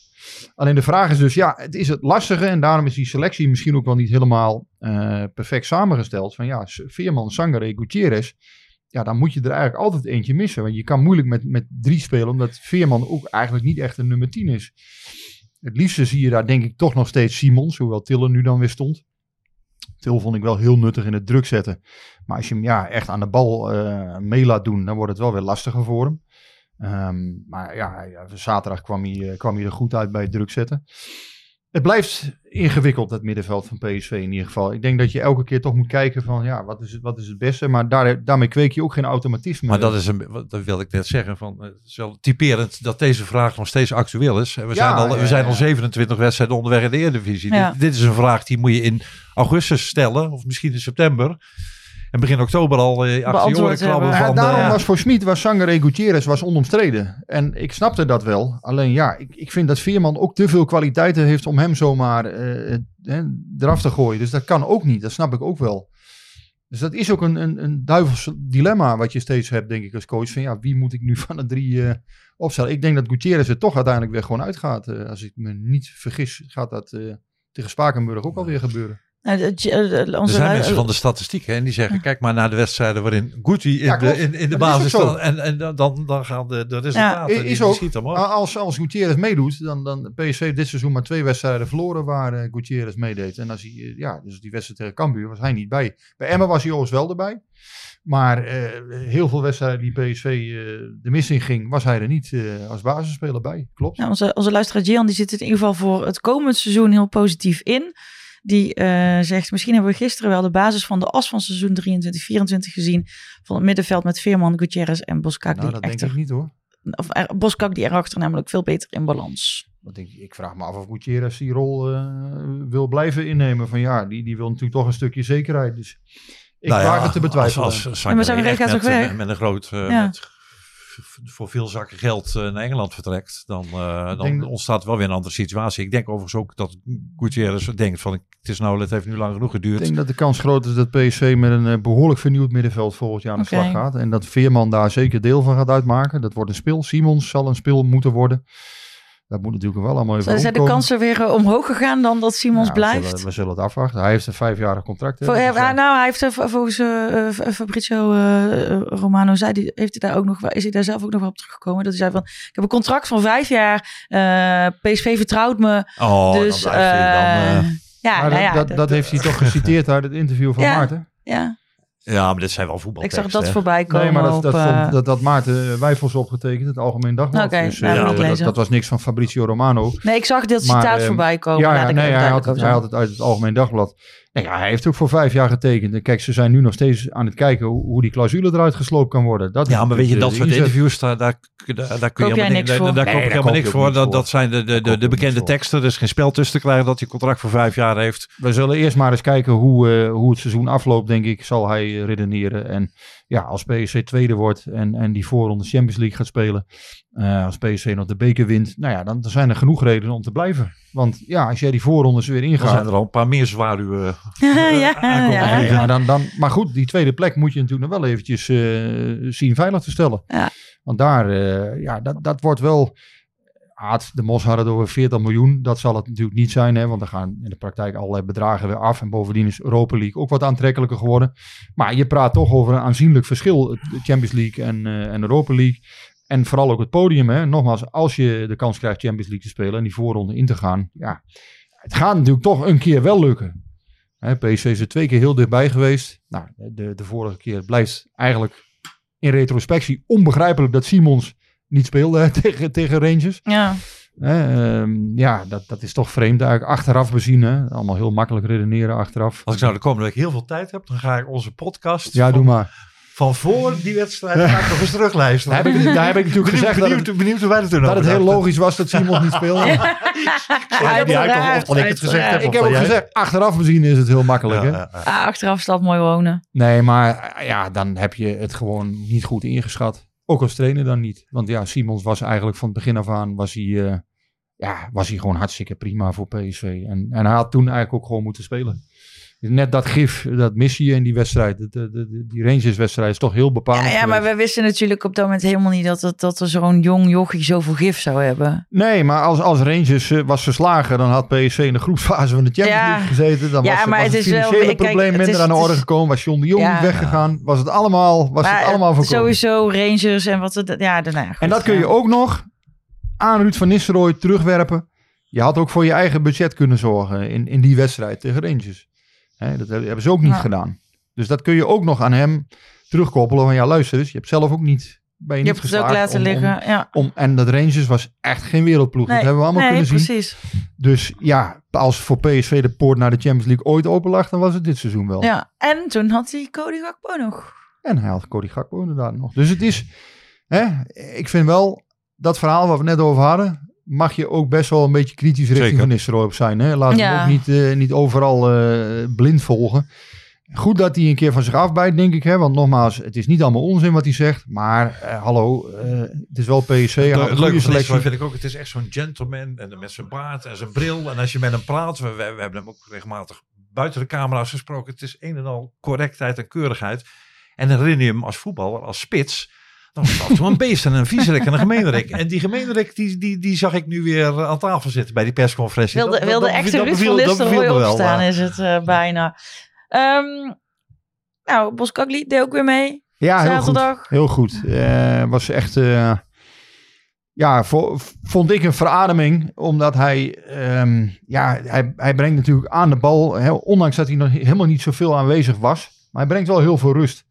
Alleen de vraag is dus, ja, het is het lastige. En daarom is die selectie misschien ook wel niet helemaal eh, perfect samengesteld. Van ja, Veerman, Sangaré, Gutierrez. Ja, dan moet je er eigenlijk altijd eentje missen. Want je kan moeilijk met, met drie spelen, omdat Veerman ook eigenlijk niet echt een nummer 10 is. Het liefste zie je daar denk ik toch nog steeds Simons, hoewel Tiller nu dan weer stond. Til vond ik wel heel nuttig in het druk zetten. Maar als je hem ja, echt aan de bal eh, mee laat doen, dan wordt het wel weer lastiger voor hem. Ehm, maar ja, ja, zaterdag kwam hij, eh, kwam hij er goed uit bij het druk zetten. Het blijft ingewikkeld, dat middenveld van PSV in ieder geval. Ik denk dat je elke keer toch moet kijken van, ja, wat is het, wat is het beste? Maar daar, daarmee kweek je ook geen automatisme. Maar dat is een, dat wilde ik net zeggen. Van, eh, het is wel typerend dat deze vraag nog steeds actueel is. En We, Ja, zijn, al, ja, we zijn al 27 wedstrijden onderweg in de Eredivisie. Ja. Dit, dit is een vraag die moet je in augustus stellen. Of misschien in september. En begin oktober al eh, actie hebben. Ja, van... daarom eh, was voor Smit, was Sanger en Gutierrez was onomstreden. En ik snapte dat wel. Alleen ja, ik, ik vind dat Veerman ook te veel kwaliteiten heeft om hem zomaar eh, eh, eraf te gooien. Dus dat kan ook niet, dat snap ik ook wel. Dus dat is ook een, een, een duivels dilemma wat je steeds hebt, denk ik, als coach. Van ja, wie moet ik nu (laughs) van de drie eh, opstellen? Ik denk dat Gutierrez er toch uiteindelijk weer gewoon uitgaat. Eh, als ik me niet vergis, gaat dat eh, tegen Spakenburg ook alweer gebeuren. Nou, Er onze zijn mensen van de statistiek hè, en die zeggen, kijk maar naar de wedstrijden waarin Guti in, Ja, de, in, in de is basis staat. En, en dan- dan, gaan de, de resultaten, is die, die ook. schieten omhoog. A- Als, als Gutierrez meedoet, dan, dan PSV dit seizoen maar twee wedstrijden verloren waar eh, Gutierrez meedeed. En als hij, eh, ja, dus die wedstrijd tegen Cambuur was hij niet bij. Bij Emma was hij overigens wel erbij. Maar eh, heel veel wedstrijden die PSV eh, de mis in ging, was hij er niet eh, als basisspeler bij. Klopt. Ja, onze, onze luisteraar Gian die zit in ieder geval voor het komend seizoen heel positief in. Die eh, zegt, misschien hebben we gisteren wel de basis van de as van seizoen 23-24 gezien. Van het middenveld met Veerman, Gutierrez en Boskak. nou, die dat denk echter, ik niet hoor. of, er, Boskak die erachter namelijk veel beter in balans. Want ik, ik vraag me af of Gutierrez die rol eh, wil blijven innemen. Van ja, die, die wil natuurlijk toch een stukje zekerheid. Dus ik Nou ja, waag het te betwijfelen. Als, als Ja, maar Sangaré echt gaat met, met, met een groot, eh, Ja. met f- voor veel zakken geld eh, naar Engeland vertrekt, dan, eh, dan denk ontstaat wel weer een andere situatie. Ik denk overigens ook dat Gutierrez denkt van, het is nou, het heeft nu lang genoeg Ik geduurd. denk dat de kans groot is dat PSV met een eh, behoorlijk vernieuwd middenveld volgend jaar aan de slag gaat. En dat Veerman daar zeker deel van gaat uitmaken. Dat wordt een speel. Simons zal een speel moeten worden. Dat moet natuurlijk wel allemaal even Zijn zijn de kansen weer eh, omhoog gegaan dan dat Simons Ja, we blijft? zullen- We zullen het afwachten. Hij heeft een vijfjarig contract. hè, dus, eh, eh, nou, hij heeft er volgens eh, Fabrizio Romano zei, die, heeft hij daar ook nog, is hij daar zelf ook nog wel op teruggekomen? Dat hij zei van, ik heb een contract van vijf jaar, PSV vertrouwt me, Oh, dus dan hij dan... ja, nou ja, dat, dat, dat heeft hij toch geciteerd uit het interview van Ja. Maarten. ja, ja, maar dit zijn wel ik voetbalteksten. zag dat hè. voorbij komen Nee, maar dat, op, dat, eh, vond- dat, dat Maarten Wijfels opgetekend, het Algemeen Dagblad. Dus, nou, ik dat, dat was niks van Fabrizio Romano. nee, ik zag dit Maar, citaat eh, voorbij komen. Ja, ja ik nee, hij had, het, hij had het uit het Algemeen Dagblad. Nee, ja, hij heeft ook voor vijf jaar getekend. En Kijk, ze zijn nu nog steeds aan het kijken hoe, die clausule eruit gesloopt kan worden. Dat Ja, maar weet je, dat natuurlijk soort interviews, daar, daar, daar, daar kun je helemaal niks voor? Daar, daar Nee, koop ik daar helemaal niks voor. Dat, dat zijn de, de, de, bekende teksten. Er is geen spel tussen te krijgen dat je contract voor vijf jaar heeft. We zullen eerst maar eens kijken hoe, eh, hoe het seizoen afloopt, denk ik, zal hij eh, redeneren. En ja, als PSC tweede wordt en, en die voorronde Champions League gaat spelen, eh, als PSC nog de beker wint, nou ja, dan, dan zijn er genoeg redenen om te blijven. Want ja, als jij die voorrondes weer Dan zijn ingaat, er al een paar meer zwaluwen. (laughs) ja, aankomen ja, Ja, dan, dan, maar goed, die tweede plek moet je natuurlijk nog wel eventjes eh, zien veilig te stellen. Ja. Want daar, eh, ja, dat, dat wordt wel... De Mos had het over 40 miljoen. Dat zal het natuurlijk niet zijn, hè, want er gaan in de praktijk allerlei bedragen weer af. En bovendien is Europa League ook wat aantrekkelijker geworden. Maar je praat toch over een aanzienlijk verschil. Champions League en, eh, en Europa League. En vooral ook het podium. Hè. Nogmaals, als je de kans krijgt Champions League te spelen en die voorronde in te gaan. Ja, het gaat natuurlijk toch een keer wel lukken. Hè, PSV is er twee keer heel dichtbij geweest. Nou, de, de vorige keer blijft eigenlijk in retrospectie onbegrijpelijk dat Simons niet speelde (laughs) tegen, tegen Rangers. ja. Ehm, ja, dat, dat is toch vreemd eigenlijk. Achteraf bezien, hè. allemaal heel makkelijk redeneren achteraf. Als ik nou de komende week heel veel tijd heb, dan ga ik onze podcast Ja, van, doe maar. van voor die wedstrijd ga ik nog eens terugluisteren. Daar heb ik, daar heb ik natuurlijk (laughs) benieuwd, gezegd dat benieuwd, het, benieuwd hoe wij toen dat het heel logisch was dat Simons niet speelde. (laughs) of dat ik het gezegd heb, Ik heb dat ook gezegd, achteraf bezien is het heel makkelijk. Ja, hè? ja, ja. Ah, achteraf staat mooi wonen. Nee, maar ja, dan heb je het gewoon niet goed ingeschat. Ook als trainer dan niet. Want ja, Simons was eigenlijk van het begin af aan was hij, eh, ja, was hij gewoon hartstikke prima voor PSV. En, en hij had toen eigenlijk ook gewoon moeten spelen. Net dat gif, dat mis je in die wedstrijd. De, de, de- die Rangers-wedstrijd is toch heel bepalend. Ja, ja, maar we wisten natuurlijk op dat moment helemaal niet dat, het, dat er zo'n jong jochie zoveel gif zou hebben. Nee, maar als, als Rangers eh, was verslagen, dan had PSV in de groepsfase van de Champions Ja. League gezeten. Dan Ja, was, maar was het het is wel- financiële kijk, probleem minder is- aan de orde gekomen. Was John de Jong Ja. weggegaan, was het allemaal, was het Maar, allemaal eh, voorkomen. Sowieso Rangers en wat het, ja, daarna. goed, En dat kun je ook nog aan Ruud van Nistelrooy terugwerpen. Je had ook voor je eigen budget kunnen zorgen in, in die wedstrijd tegen Rangers. Hè, dat hebben ze ook niet Ja. gedaan. Dus dat kun je ook nog aan hem terugkoppelen. Van ja, luister eens, je hebt zelf ook niet ben je Je hebt het ook geslaagd laten om- om- liggen. ja. Om, en dat Rangers was echt geen wereldploeg. dat hebben we allemaal nee, kunnen zien. precies. Dus ja, als voor PSV de poort naar de Champions League ooit open lag, dan was het dit seizoen wel. Ja, en toen had hij Cody Gakpo nog. En hij had Cody Gakpo inderdaad nog. Dus het is, hè, ik vind wel, dat verhaal waar we net over hadden, mag je ook best wel een beetje kritisch richting Zeker. Van Nistelrooy op zijn. Hè? Laat Ja. hem ook niet, eh, niet overal eh, blind volgen. Goed dat hij een keer van zich afbijt, denk ik. Hè? Want nogmaals, het is niet allemaal onzin wat hij zegt. Maar eh, hallo, eh, het is wel PSC. Een Het goede leuke van selectie. Vind ik ook, het is echt zo'n gentleman en met zijn baard en zijn bril. En als je met hem praat, we, we, we hebben hem ook regelmatig buiten de camera's gesproken. Het is een en al correctheid en keurigheid. En herinner je hem als voetballer, als spits. Dan was het een beest en een viezerik en een gemeenerik. En die gemeenerik, die, die, die zag ik nu weer aan tafel zitten bij die persconferentie. Wilde, Dat- dat- wilde dat echt beviel- beviel me wel, opstaan is het eh, bijna. Ehm nou, Boskakli deed ook weer mee. Ja, heel goed. Zaterdag. Heel goed. Eh, was echt, eh, ja, vo- vond ik een verademing. Omdat hij, ehm, ja, hij, hij brengt natuurlijk aan de bal, hè, ondanks dat hij nog helemaal niet zoveel aanwezig was. Maar hij brengt wel heel veel rust.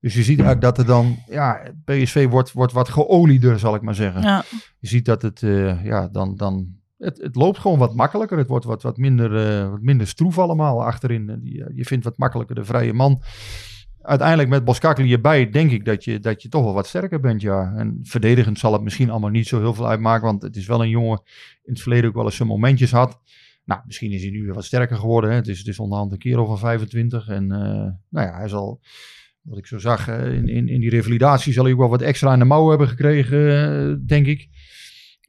Dus je ziet eigenlijk dat er dan, ja, PSV wordt, wordt wat geolieder, zal ik maar zeggen. Ja. Je ziet dat het, eh, ja, dan, dan, het, het loopt gewoon wat makkelijker. Het wordt wat, wat, minder, eh, wat minder stroef allemaal achterin. Die, eh, je vindt wat makkelijker de vrije man. Uiteindelijk met Boskakli erbij denk ik dat je, dat je toch wel wat sterker bent, ja. En verdedigend zal het misschien allemaal niet zo heel veel uitmaken. Want het is wel een jongen in het verleden ook wel eens zijn momentjes had. Nou, misschien is hij nu weer wat sterker geworden. Hè. Het, is, het is onderhand een kerel van 25. En nou ja, hij zal, wat ik zo zag, eh, in, in, in die revalidatie zal hij ook wel wat extra in de mouw hebben gekregen, eh, denk ik.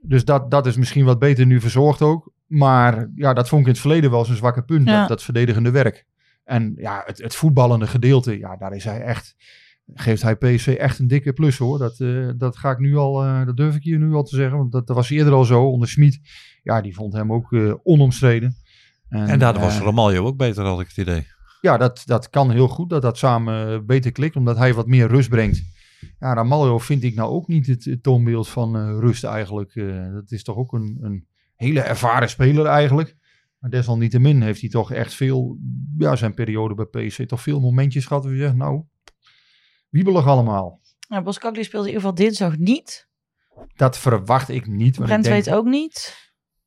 Dus dat, dat is misschien wat beter nu verzorgd ook. Maar ja, dat vond ik in het verleden wel zijn zwakke punt. Ja. Dat, dat verdedigende werk. En ja, het, het voetballende gedeelte, ja, daar is hij echt. Geeft hij PSV echt een dikke plus hoor. Dat, eh, dat ga ik nu al, eh, dat durf ik hier nu al te zeggen. Want dat, dat was eerder al zo onder Smit. Ja, die vond hem ook eh, onomstreden. En daardoor was Ramaljo ook beter, had ik het idee. Ja, dat, dat kan heel goed dat dat samen beter klikt, omdat hij wat meer rust brengt. Ja, Ramaljo vind ik nou ook niet het, het toonbeeld van eh, rust eigenlijk. Eh, dat is toch ook een, een hele ervaren speler eigenlijk. Maar desalniettemin heeft hij toch echt veel, ja, zijn periode bij PSV toch veel momentjes gehad waar je zegt, nou, wiebelig allemaal. Nou, Boskakli speelde in ieder geval dinsdag niet. Dat verwacht ik niet. Brent ik denk, weet ook niet.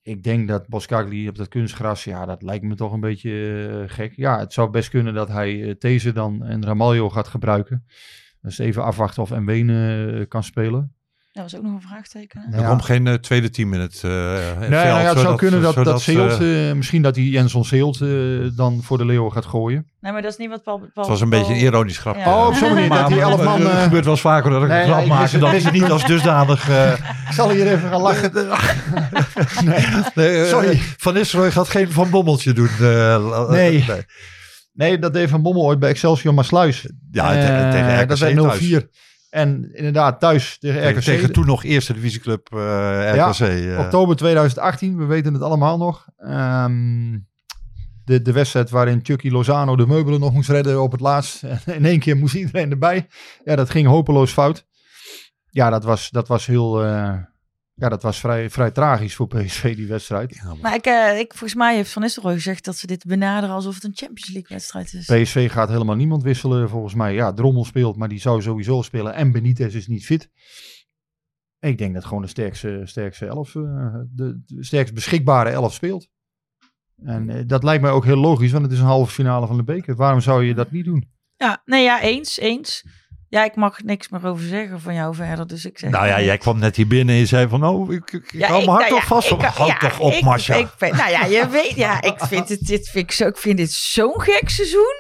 Ik denk dat Boskagli op dat kunstgras, ja, dat lijkt me toch een beetje eh, gek. Ja, het zou best kunnen dat hij uh, dan en Ramaljo gaat gebruiken. Dus even afwachten of Mwene uh, kan spelen. Dat was ook nog een vraagteken. Ja. komt geen uh, tweede team in het uh, Nee, nou ja, het zou kunnen dat, dat Seelt, uh, misschien dat hij Jenson Seelt uh, dan voor de Leeuwen gaat gooien. Nee, maar dat is niet wat Paul... Paul Het was een Paul- beetje een ironisch grap. Ja. Oh, op zo'n manier, dat die elf man... Het eh, gebeurt wel eens vaker dat ik nee, een grap ik maak wist en het- niet als dusdanig... eh, Ik zal hier even gaan lachen. (laughs) nee. nee, eh, Sorry. Van Nistelrooy gaat geen Van Bommeltje doen. eh, Nee. nee, dat deed Van Bommel ooit bij Excelsior Maasluis. Ja, Eh, tegen, RKC Dat thuis. 0-4. En inderdaad, thuis tegen RKC. Tegen, toen nog eerste divisieclub eh RKC. eh. Oktober 2018, we weten het allemaal nog. Ehm, de, de wedstrijd waarin Chucky Lozano de meubelen nog moest redden op het laatst. (laughs) En in één keer moest iedereen erbij. Ja, dat ging hopeloos fout. Ja, dat was, dat was heel... eh, ja, dat was vrij, vrij tragisch voor PSV, die wedstrijd. Maar ik, eh, ik, volgens mij heeft Van Nistelrooy gezegd dat ze dit benaderen alsof het een Champions League wedstrijd is. PSV gaat helemaal niemand wisselen, volgens mij. Ja, Drommel speelt, maar die zou sowieso spelen. En Benitez is niet fit. Ik denk dat gewoon de sterkste, sterkste elf, eh, de, de sterkst beschikbare elf speelt. En eh, dat lijkt mij ook heel logisch, want het is een halve finale van de beker. Waarom zou je dat niet doen? Ja, nee, ja, eens, eens. Ja, ik mag niks meer over zeggen van jou verder, dus ik zeg... Nou ja, jij kwam net hier binnen en je zei van, oh, ik, ik, ik hou mijn hart nou toch ja, vast. ik- Houd ja, toch op, ik- Masha. Ik, ben- nou ja, je (laughs) weet, ja, ik vind, het, dit vind ik, zo, ik vind dit zo'n gek seizoen.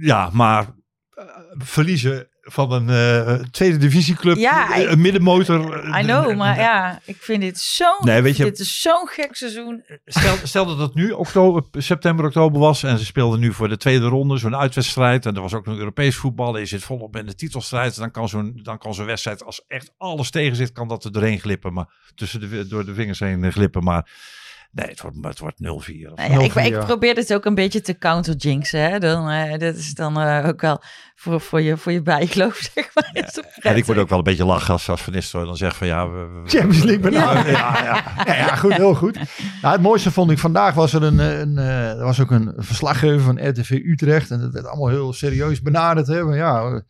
Ja, maar eh, verliezen van een eh, tweede divisieclub, Ja, eh, een middenmotor. I know, maar ja, ik vind dit zo'n, Nee, weet je- dit is zo'n gek seizoen. Stel, stel dat het nu oktober, september, oktober was en ze speelden nu voor de tweede ronde zo'n uitwedstrijd en er was ook nog Europees voetbal en je zit volop in de titelstrijd, dan kan zo'n dan kan zo'n wedstrijd als echt alles tegen zit, kan dat er doorheen glippen, maar tussen de, door de vingers heen glippen. Maar Nee, het wordt, het wordt 0-4. Nou ja, ik, 0-4, ik probeer dit ook een beetje te counterjinxen. Hè? Dan, eh, dat is dan eh, ook wel voor, voor, je, voor je bijgeloof, (laughs) zeg maar. Het En ik word ook wel een beetje lachen als, als Van Nistelrooy dan zegt van ja... We, we- Champions League benaderd. Ja. Ja, ja. Ja, goed, heel goed. Nou, het mooiste vond ik vandaag was er een, eh, een eh, er was ook een verslaggever van RTV Utrecht en het werd allemaal heel serieus benaderd. Hè. Maar ja,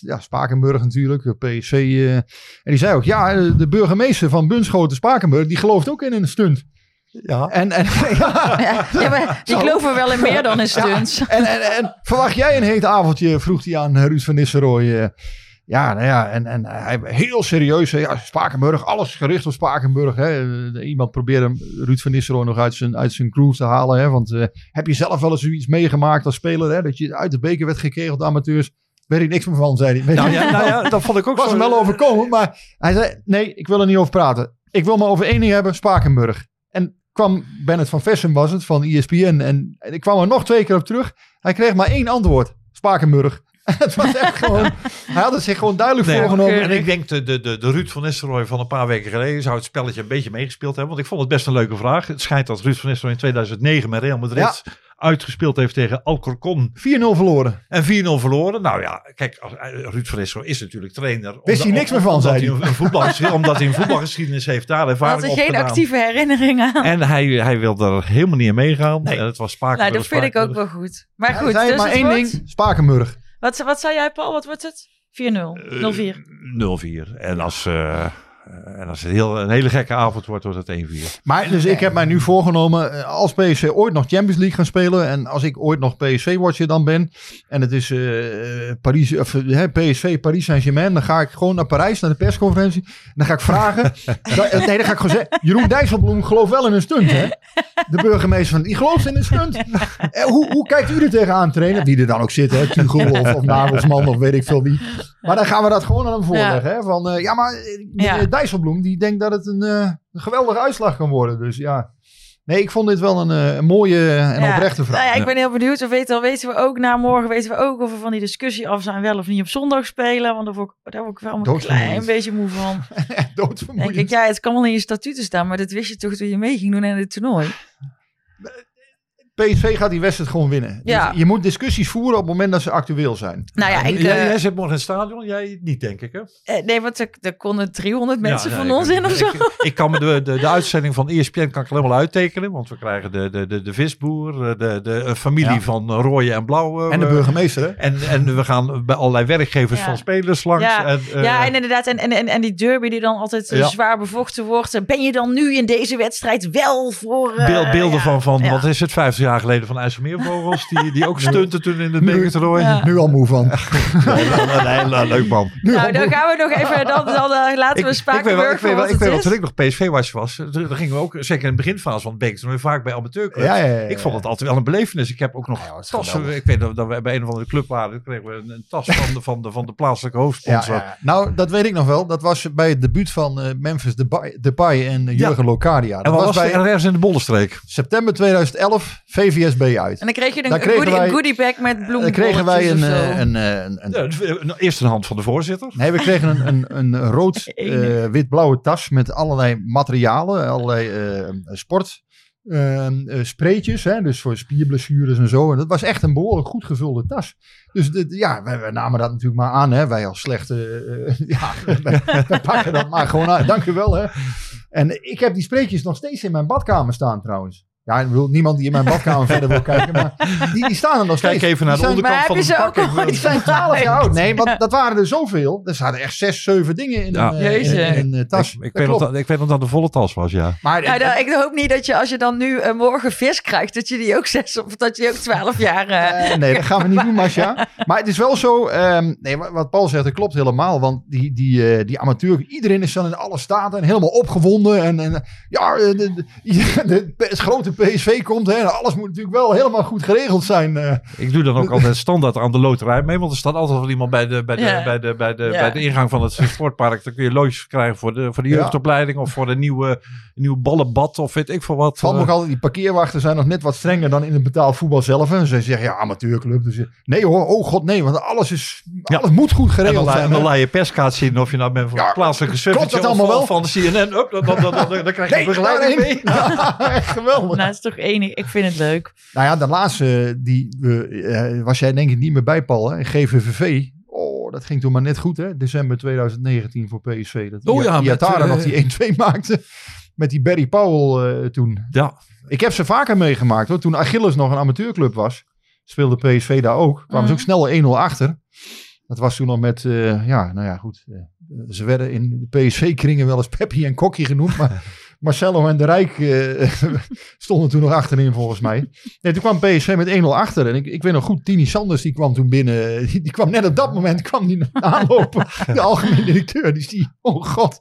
ja, Spakenburg natuurlijk, PSV. eh, en die zei ook, ja, de burgemeester van Bunschoten Spakenburg, die gelooft ook in een stunt. Ja. En, en, (laughs) ja, Ja, ja, maar die Zo. geloven wel in meer dan in stunts. (laughs) en, en, en verwacht jij een heet avondje, vroeg hij aan Ruud van Nistelrooy. eh. ja, nou ja, en, en hij heel serieus. hè, Ja, Spakenburg, alles gericht op Spakenburg. Hè. Iemand probeerde hem, Ruud van Nistelrooy nog uit zijn, uit zijn groove te halen. Hè. Want eh, heb je zelf wel eens zoiets meegemaakt als speler? Hè, dat je uit de beker werd gekegeld, amateurs. Weet ik niks meer van, zei hij. Nou ja, nou ja, dat vond ik ook (laughs) was zo. hem wel overkomen, maar hij zei: Nee, ik wil er niet over praten. Ik wil maar over één ding hebben: Spakenburg. En kwam Bennett van Vessen, was het, van ESPN. En ik kwam er nog twee keer op terug. Hij kreeg maar één antwoord: Spakenburg. (laughs) het was echt gewoon. Hij had het zich gewoon duidelijk Nee, voorgenomen. En ik denk de, de, de, de Ruud van Nistelrooy van een paar weken geleden zou het spelletje een beetje meegespeeld hebben. Want ik vond het best een leuke vraag. Het schijnt dat Ruud van Nistelrooy in 2009 met Real Madrid uitgespeeld heeft tegen Alcorcon 4-0 verloren. en 4-0 verloren. Nou ja, kijk, als- eh, Ruud van Nistelrooy is natuurlijk trainer. Wist hij Omdat- niks meer van, omdat zei hij. Een, (laughs) omdat hij een voetbalgeschiedenis heeft daar Hij ervaring had er op geen gedaan. actieve herinneringen aan. En hij, hij wil er helemaal niet aan meegaan. En het was Spakenburg. nou, dat vind ik ook wel goed. Maar goed, dus maar het één ding: Spakenburg. Wat, wat zei jij, Paul? Wat wordt het? 4-0. 0-4. Eh, 0-4. En als, eh, en als het heel, een hele gekke avond wordt, wordt het 1-4. Maar dus ik heb mij nu voorgenomen, eh, als PSV ooit nog Champions League gaan spelen en als ik ooit nog PSV-watcher dan ben en het is eh, Paris, of, eh, hè, PSV Paris Saint-Germain, dan ga ik gewoon naar Parijs, naar de persconferentie. En dan ga ik vragen, (laughs) da- eh, nee, dan ga ik gewoon zeggen, Jeroen Dijsselbloem gelooft wel in een stunt, hè? De burgemeester van, die gelooft in een stunt. Eh, hoe, hoe kijkt u er tegenaan, trainer? Wie er dan ook zit, hè? Tuchel of, of Nagelsman of weet ik veel wie. Maar dan gaan we dat gewoon aan hem voorleggen, hè? Van, eh, ja, maar eh, Ja. Eh, Dijsselbloem, die denkt dat het een, eh, een geweldige uitslag kan worden. Dus ja, nee, ik vond dit wel een, eh, een mooie en Ja. oprechte vraag. Nou ja, ik ben heel benieuwd. We weten, al weten we ook na morgen weten we ook of we van die discussie af zijn wel of niet op zondag spelen. Want daar word ik, daar word ik wel een klein beetje moe van. (laughs) Denk Doodvermoeiend. ik, ja, het kan wel in je statuten staan, maar dat wist je toch toen je mee ging doen aan het toernooi. PSV gaat die wedstrijd gewoon winnen. Ja. Dus je moet discussies voeren op het moment dat ze actueel zijn. Nou ja, ik, jij, eh, jij zit morgen in het stadion, jij niet denk ik hè? eh, nee, want er, er konden 300 mensen Ja, van nee, ons ik- in of zo. Ik, ik kan me de, de, de uitzending van ESPN kan ik helemaal uittekenen. Want we krijgen de, de, de, de visboer, eh, de, de familie Ja. van Rooien en Blauw. En de burgemeester, hè? En, en we gaan bij allerlei werkgevers Ja. van spelers langs. Ja, en, eh, ja, en inderdaad. En, en, en, en die derby die dan altijd Ja. zwaar bevochten wordt. Ben je dan nu in deze wedstrijd wel voor... eh, Beel- beelden ja, van, van ja. wat is het, 50 jaar geleden van IJsselmeervogels. Die, die ook stunten toen in het (laughs) bekertoernooi. Ja. Nu al moe van. (laughs) Nee, nee, nee, leuk man. Nou, dan gaan we nog even... Dan, dan eh, laten we Spakenburg ik weet wel, ik weet wel toen ik nog PSV-watch was, toen- dan gingen we ook, zeker in de beginfase van het bekertoernooi, vaak bij amateurclubs. Ja, ja, ja, ja. Ik vond het altijd wel een belevenis. Ik heb ook nog tassen. geweldig. Ik weet dat, dat we bij een of andere club waren, kregen we een, een tas van de, van de, van de plaatselijke hoofdsponsor. ja. Nou, dat weet ik nog wel. Dat was bij het debuut van eh, Memphis Depay, Depay en eh, Jurgen Locadia. Dat En wat was was bij er ergens in de Bollenstreek? september 2011 VVSB uit. En dan kreeg je een goodie, wij- een goodie bag met bloemen. Dan kregen wij een, eh, een, eh, een, een, Ja, de- een- eerst een hand van de voorzitter. Nee, we kregen een, een, een rood, (laughs) Ene. eh, wit-blauwe tas met allerlei materialen, allerlei eh, sport. eh, eh, spreetjes, hè, dus voor spierblessures en zo. En dat was echt een behoorlijk goed gevulde tas. Dus de, ja, wij, wij namen dat natuurlijk maar aan. Hè. Wij als slechte, eh, (laughs) ja, (laughs) wij, wij pakken dat maar gewoon aan. Dank u wel. Hè. En ik heb die spreetjes nog steeds in mijn badkamer staan trouwens. Ja, ik bedoel, niemand die in mijn badkamer (laughs) verder wil kijken, maar die, die staan er nog steeds. Kijk even naar de zijn- onderkant van de ze ook die zijn 12 jaar oud. Nee, want dat waren er zoveel. Er zaten echt zes, zeven dingen in Ja. een, eh, Jeetje. in, in een tas. Ik, ik, Dat weet dat, ik weet nog dat de volle tas was, ja. Maar dan- ik hoop niet dat je als je dan nu eh, morgen vis krijgt, dat je die ook zes of dat je ook twaalf jaar. eh, eh, nee, dat gaan we niet doen, Masja. Maar het is wel zo. ehm, nee, wat Paul zegt, dat klopt helemaal. Want die, die, eh, die amateur, iedereen is dan in alle staten en helemaal opgewonden. En, en ja, de, (laughs) de, de- het grote PSV komt. Hè, en alles moet natuurlijk wel helemaal goed geregeld zijn. eh. Ik doe dan ook altijd standaard aan de loterij mee. Want er staat altijd wel iemand bij de, bij de, Ja. bij de, bij de, Ja. bij de ingang van het sportpark. Dan kun je loodjes krijgen voor de, voor de Ja. jeugdopleiding. Of voor de nieuwe, nieuwe ballenbad. Of weet ik veel wat. Valt Eh, nog altijd, die parkeerwachten zijn nog net wat strenger dan in het betaald voetbal zelf. En ze zeggen, ja, amateurclub. Dus, je- nee hoor, oh god, nee. Want alles, is, Ja. alles moet goed en dan, geregeld zijn. en dan laat je perskaart zien of je nou bent voor Ja, een plaatselijke klopt dat of allemaal van- wel? van de CNN. Up, dan, dan, dan, dan, dan krijg je Nee, begeleiding mee. (laughs) Geweldig. Dat is toch enig. Ik vind het leuk. Nou ja, de laatste, die we, eh, was jij denk ik niet meer bij, Paul. Hè? GVVV. Oh, dat ging toen maar net goed, hè? December 2019 voor PSV. Dat Oh ja, Iatara eh, nog die 1-2 maakte. Met die Barry Powell eh, toen. Ja, Ik heb ze vaker meegemaakt, hoor. Toen Achilles nog een amateurclub was, speelde PSV daar ook. Kwamen ze ook snel 1-0 achter. Dat was toen nog met, eh, ja, nou ja, goed. ze werden in de PSV-kringen wel eens Peppi en Kokkie genoemd. Maar (laughs) Marcelo en de Rijk eh, (laughs) stonden toen nog achterin volgens mij. Nee, toen kwam PSV met 1-0 achter. En ik, ik weet nog goed, Tini Sanders die kwam toen binnen. Die, die kwam net op dat moment kwam die aanlopen. (laughs) De algemene directeur. Dus die, oh god.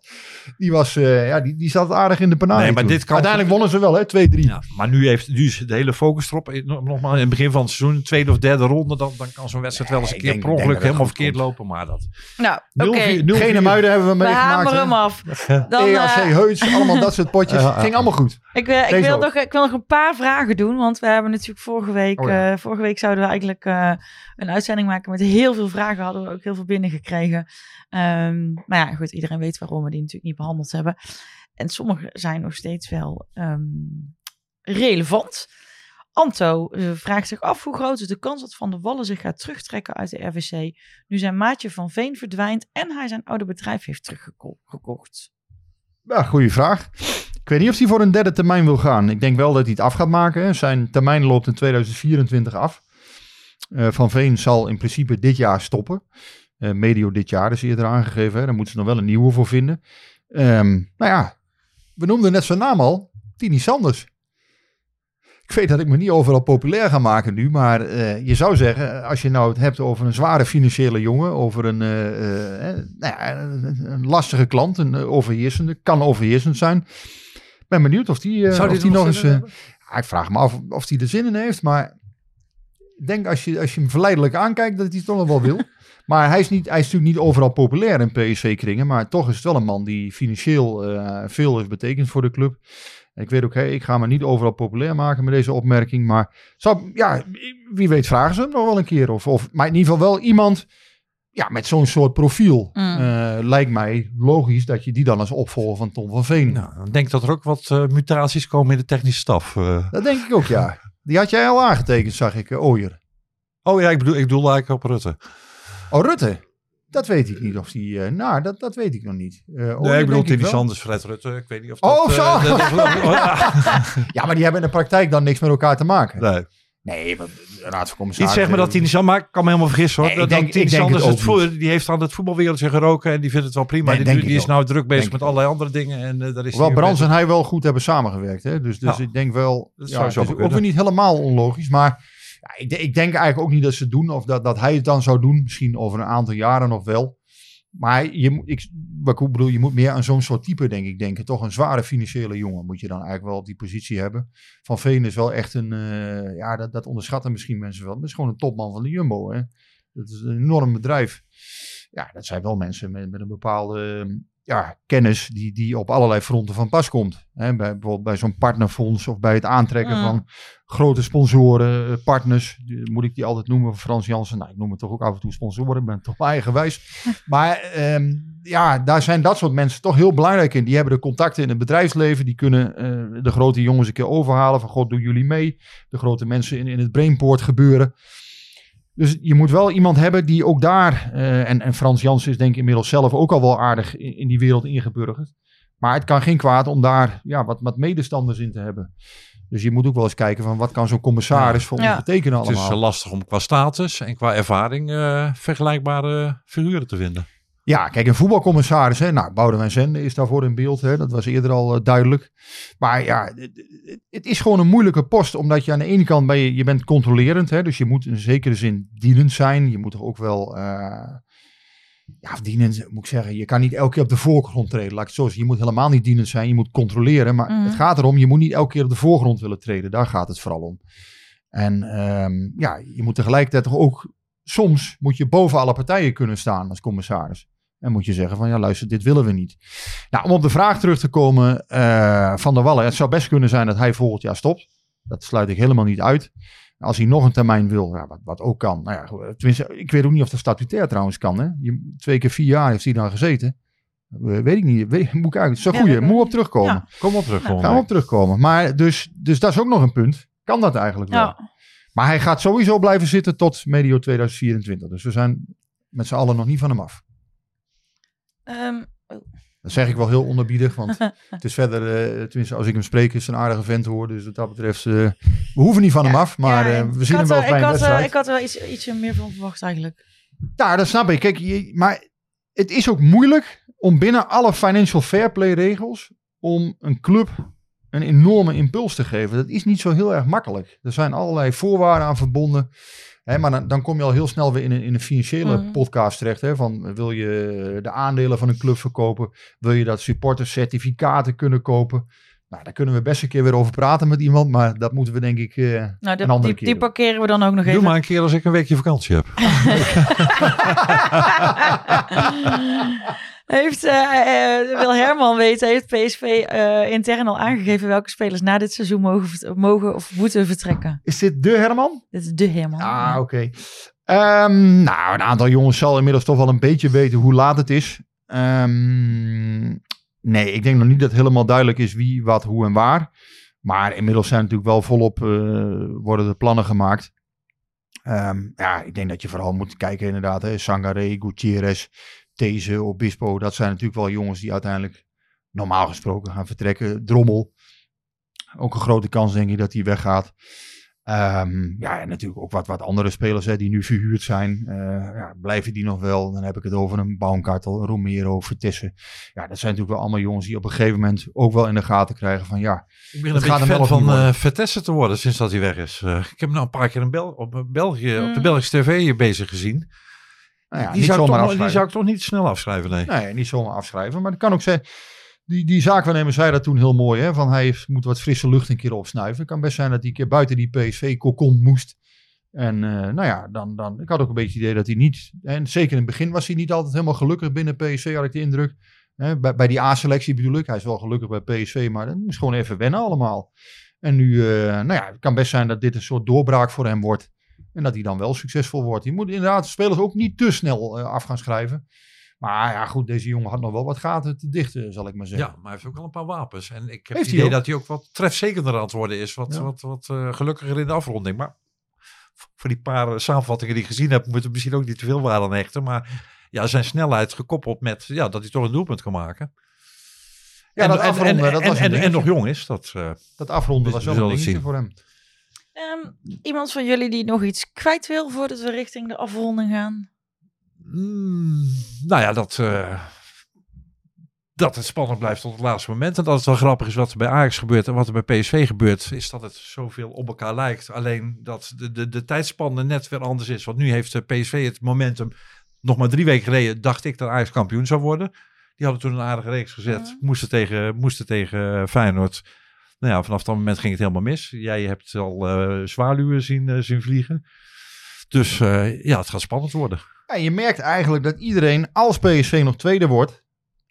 Die was, eh, ja, die, die zat aardig in de panade. Nee, maar toen. dit kan- Uiteindelijk wonnen ze wel, hè? 2-3. Ja, maar nu, heeft, nu is de hele focus erop. Eh, nog- Nogmaals, in het begin van het seizoen, tweede of derde ronde, dan, dan kan zo'n wedstrijd wel eens een keer denk- per ongeluk helemaal verkeerd komt. lopen. Maar dat. Nou, oké. 0-4 Geen muiden hebben we We meegemaakt. hameren hem af. (laughs) Dan, EAC, eh, Heuts, allemaal dat soort potjes. Ja. Ging allemaal goed. Ik, wil, ik, wil nog, ik wil nog een paar vragen doen, want we hebben natuurlijk vorige week, Oh ja. eh, vorige week zouden we eigenlijk eh, een uitzending maken met heel veel vragen, hadden we ook heel veel binnengekregen. Ehm maar ja, goed, iedereen weet waarom we die natuurlijk niet behandeld hebben. En sommige zijn nog steeds wel ehm, relevant. Anto eh, vraagt zich af hoe groot is de kans dat Van der Wallen zich gaat terugtrekken uit de RVC, nu zijn maatje van Veen verdwijnt en hij zijn oude bedrijf heeft teruggekocht. Ja, goede vraag. Ik weet niet of hij voor een derde termijn wil gaan. Ik denk wel dat hij het af gaat maken. Zijn termijn loopt in 2024 af. Eh, Van Veen zal in principe dit jaar stoppen. Eh, medio dit jaar is eerder aangegeven. Hè. Daar moeten ze nog wel een nieuwe voor vinden. Ehm nou ja, we noemden net zijn naam al. Tini Sanders. Ik weet dat ik me niet overal populair ga maken nu. Maar eh, je zou zeggen, als je nou het hebt over een zware financiële jongen. Over een, eh, eh, nou ja, een, lastige klant. Een overheersende. Kan overheersend zijn. Ik ben benieuwd of die, Zou of die nog eens... ja, ik vraag me af of hij er zin in heeft. Maar ik denk als je, als je hem verleidelijk aankijkt, dat hij het toch nog wel wil. (laughs) Maar hij is, niet, hij is natuurlijk niet overal populair in PSV-kringen. Maar toch is het wel een man die financieel veel heeft betekend voor de club. Ik weet ook, hè, ik ga me niet overal populair maken met deze opmerking. Maar zou, ja, wie weet vragen ze hem nog wel een keer. Of, of, maar in ieder geval wel iemand ja, met zo'n soort profiel. Mm. eh, lijkt mij logisch dat je die dan als opvolger van Tom van Veen. Nou, dan denk ik dat er ook wat eh, mutaties komen in de technische staf. eh. Dat denk ik ook, ja. Die had jij al aangetekend, zag ik, uh, Ooyer. Oh ja, ik bedoel, ik bedoel eigenlijk op Rutte. Oh, Rutte. Dat weet ik niet of die... eh, nou, dat, dat weet ik nog niet. Nee, ik bedoel wel. Sanders, Fred Rutte. Ik weet niet of Oh, dat... zo. oh, (laughs) ja. Ja, maar die hebben in de praktijk dan niks met elkaar te maken. Nee. Nee, de raad van Niet zeg maar dat Tini Sanders, maar ik kan me helemaal vergissen hoor. Nee, ik denk- dat Tini het Sanders het voer- die heeft aan het voetbalwereldje geroken en die vindt het wel prima. Nee, die is nou druk bezig Denk met allerlei andere dingen. En uh, daar is Hoewel hij Brands en hij wel goed hebben samengewerkt. Hè? Dus, dus Ja. ik denk wel... Dat ja, zou het zo ook weer niet helemaal onlogisch. Maar ik, ik denk eigenlijk ook niet dat ze het doen. Of dat, dat hij het dan zou doen. Misschien over een aantal jaren nog wel. Maar je, moet- ik, wat bedoel, je moet meer aan zo'n soort type, denk ik, denken. Toch een zware financiële jongen moet je dan eigenlijk wel op die positie hebben. Van Veen is wel echt een, eh, ja, dat, dat onderschatten misschien mensen wel. Dat is gewoon een topman van de Jumbo. Hè? Dat is een enorm bedrijf. Ja, dat zijn wel mensen met, met een bepaalde ja, kennis die, die op allerlei fronten van pas komt. Hè? Bij, bijvoorbeeld bij zo'n partnerfonds of bij het aantrekken Mm. van grote sponsoren, eh, partners. Moet ik die altijd noemen van Frans Jansen? Nou, ik noem het toch ook af en toe sponsoren. Ik ben toch mijn eigen wijs. (laughs) Maar ehm, ja, daar zijn dat soort mensen toch heel belangrijk in. Die hebben de contacten in het bedrijfsleven. Die kunnen eh, de grote jongens een keer overhalen. Van god, doen jullie mee? De grote mensen in, in het Brainport gebeuren. Dus je moet wel iemand hebben die ook daar... eh, en, en Frans Jansen is denk ik inmiddels zelf ook al wel aardig in, in die wereld ingeburgerd. Maar het kan geen kwaad om daar ja, wat, wat medestanders in te hebben. Dus je moet ook wel eens kijken van wat kan zo'n commissaris voor ons Ja. betekenen Het is allemaal. lastig om qua status en qua ervaring eh, vergelijkbare figuren te vinden. Ja, kijk, een voetbalcommissaris, hè, nou, Boudewijn Zende is daarvoor in beeld, hè, dat was eerder al eh, duidelijk. Maar ja, het, het- is gewoon een moeilijke post, omdat je aan de ene kant ben je, je bent controlerend, hè, dus je moet in zekere zin dienend zijn. Je moet er ook wel, eh, Ja, dienend moet ik zeggen. Je kan niet elke keer op de voorgrond treden. Laat ik het zo zeggen. Je moet helemaal niet dienend zijn. Je moet controleren. Maar Mhm. het gaat erom, je moet niet elke keer op de voorgrond willen treden. Daar gaat het vooral om. En ehm, ja, je moet tegelijkertijd toch ook... Soms moet je boven alle partijen kunnen staan als commissaris. En moet je zeggen van ja, luister, dit willen we niet. Nou, om op de vraag terug te komen eh, van der Wallen. Het zou best kunnen zijn dat hij volgend jaar stopt. Dat sluit ik helemaal niet uit. Als hij nog een termijn wil, ja, wat, wat ook kan. Nou ja, goed, tenminste, ik weet ook niet of dat statutair trouwens kan. Hè? Je, twee keer vier jaar heeft hij dan gezeten. Weet ik niet. Weet, (laughs) moet ik uit. Is een Ja, Moet op terugkomen. ja. Kom op terug. Ja. volgende Gaan we op terugkomen. Maar dus, dus dat is ook nog een punt. Kan dat eigenlijk wel? Ja. Maar hij gaat sowieso blijven zitten tot medio 2024. Dus we zijn met z'n allen nog niet van hem af. Ehm, Dat zeg ik wel heel onderbiedig, want (laughs) het is verder, eh, tenminste als ik hem spreek, is het een aardige vent hoor. Dus wat dat betreft, eh, we hoeven niet van hem af, maar ja, eh, we zien hem wel bij ik een had, wedstrijd. Ik had er wel iets, ietsje meer van verwacht eigenlijk. Ja, dat snap ik. Kijk, je- maar het is ook moeilijk om binnen alle financial fair play regels, om een club een enorme impuls te geven. Dat is niet zo heel erg makkelijk. Er zijn allerlei voorwaarden aan verbonden. Hè, maar dan, dan kom je al heel snel weer in een, in een financiële Mhm. podcast terecht. Hè, van wil je de aandelen van een club verkopen? Wil je dat supporters certificaten kunnen kopen? Nou, daar kunnen we best een keer weer over praten met iemand. Maar dat moeten we denk ik eh, Nou, een de, andere die, keer die parkeren we dan ook nog Doe even. maar een keer als ik een weekje vakantie heb. (laughs) (laughs) (laughs) heeft eh, wil Herman weten, heeft PSV eh, intern al aangegeven welke spelers na dit seizoen mogen, mogen of moeten vertrekken? Is dit de Herman? Dit is de Herman. Ah, oké. Ehm, nou, een aantal jongens zal inmiddels toch wel een beetje weten hoe laat het is. Ehm, nee, ik denk nog niet dat helemaal duidelijk is wie, wat, hoe en waar. Maar inmiddels zijn natuurlijk wel volop worden de plannen gemaakt. Ehm, ja, ik denk dat je vooral moet kijken inderdaad. Hè, Sangare, Gutierrez, These, Obispo. Dat zijn natuurlijk wel jongens die uiteindelijk normaal gesproken gaan vertrekken. Drommel. Ook een grote kans denk ik dat hij weggaat. Ehm, ja, en natuurlijk ook wat, wat andere spelers hè, die nu verhuurd zijn. Eh, ja, blijven die nog wel? Dan heb ik het over een Baumkartel, een Romero, Vertessen. Ja, dat zijn natuurlijk wel allemaal jongens die op een gegeven moment ook wel in de gaten krijgen van ja, Ik ben een beetje fan van worden. eh Vertessen te worden sinds dat hij weg is. Eh, ik heb hem nou een paar keer in Bel op, België, op de Mm. Belgische tv bezig gezien. Nou ja die, niet zou zomaar toch, die afschrijven. zou ik toch niet snel afschrijven, nee. Nee, niet zomaar afschrijven. Maar dat kan ook zijn. Die, die zaakwaarnemer zei dat toen heel mooi. Hè, van hij heeft- moet wat frisse lucht een keer opsnuiven. Het kan best zijn dat hij een keer buiten die PSV-kokon moest. En eh, nou ja, dan, dan, ik had ook een beetje het idee dat hij niet... En zeker in het begin was hij niet altijd helemaal gelukkig binnen PSV, had ik de indruk. Hè, bij, bij die A-selectie bedoel ik. Hij is wel gelukkig bij PSV, maar dat moest gewoon even wennen allemaal. En nu, eh, nou ja, het kan best zijn dat dit een soort doorbraak voor hem wordt. En dat hij dan wel succesvol wordt. Je moet inderdaad de spelers ook niet te snel eh, af gaan schrijven. Maar ja, goed, deze jongen had nog wel wat gaten te dichten, zal ik maar zeggen. Ja, maar hij heeft ook wel een paar wapens. En ik heb Heeft het idee dat hij ook wat trefzekerder aan het worden is. Wat, Ja. wat, wat eh, gelukkiger in de afronding. Maar voor die paar eh, samenvattingen die ik gezien heb, moeten we misschien ook niet te veel waarde aan hechten. Maar ja, zijn snelheid gekoppeld met ja, dat hij toch een doelpunt kan maken. Ja, en, dat en, afronden, en, dat was en, en nog jong is. Dat, eh, Dat afronden was we wel een dingetje voor hem. Ehm, iemand van jullie die nog iets kwijt wil voordat we richting de afronding gaan? Mm, nou ja, dat, eh, dat het spannend blijft tot het laatste moment. En dat het wel grappig is wat er bij Ajax gebeurt en wat er bij PSV gebeurt. Is dat het zoveel op elkaar lijkt. Alleen dat de, de, de tijdspanne net weer anders is. Want nu heeft eh, PSV het momentum. Nog maar drie weken geleden dacht ik dat Ajax kampioen zou worden. Die hadden toen een aardige reeks gezet. Ja. Moesten, tegen, moesten tegen eh, Feyenoord. Nou ja, vanaf dat moment ging het helemaal mis. Jij hebt al zwaluwen zien, eh, zien vliegen. Dus eh, ja, het gaat spannend worden. Ja, je merkt eigenlijk dat iedereen, als PSV nog tweede wordt,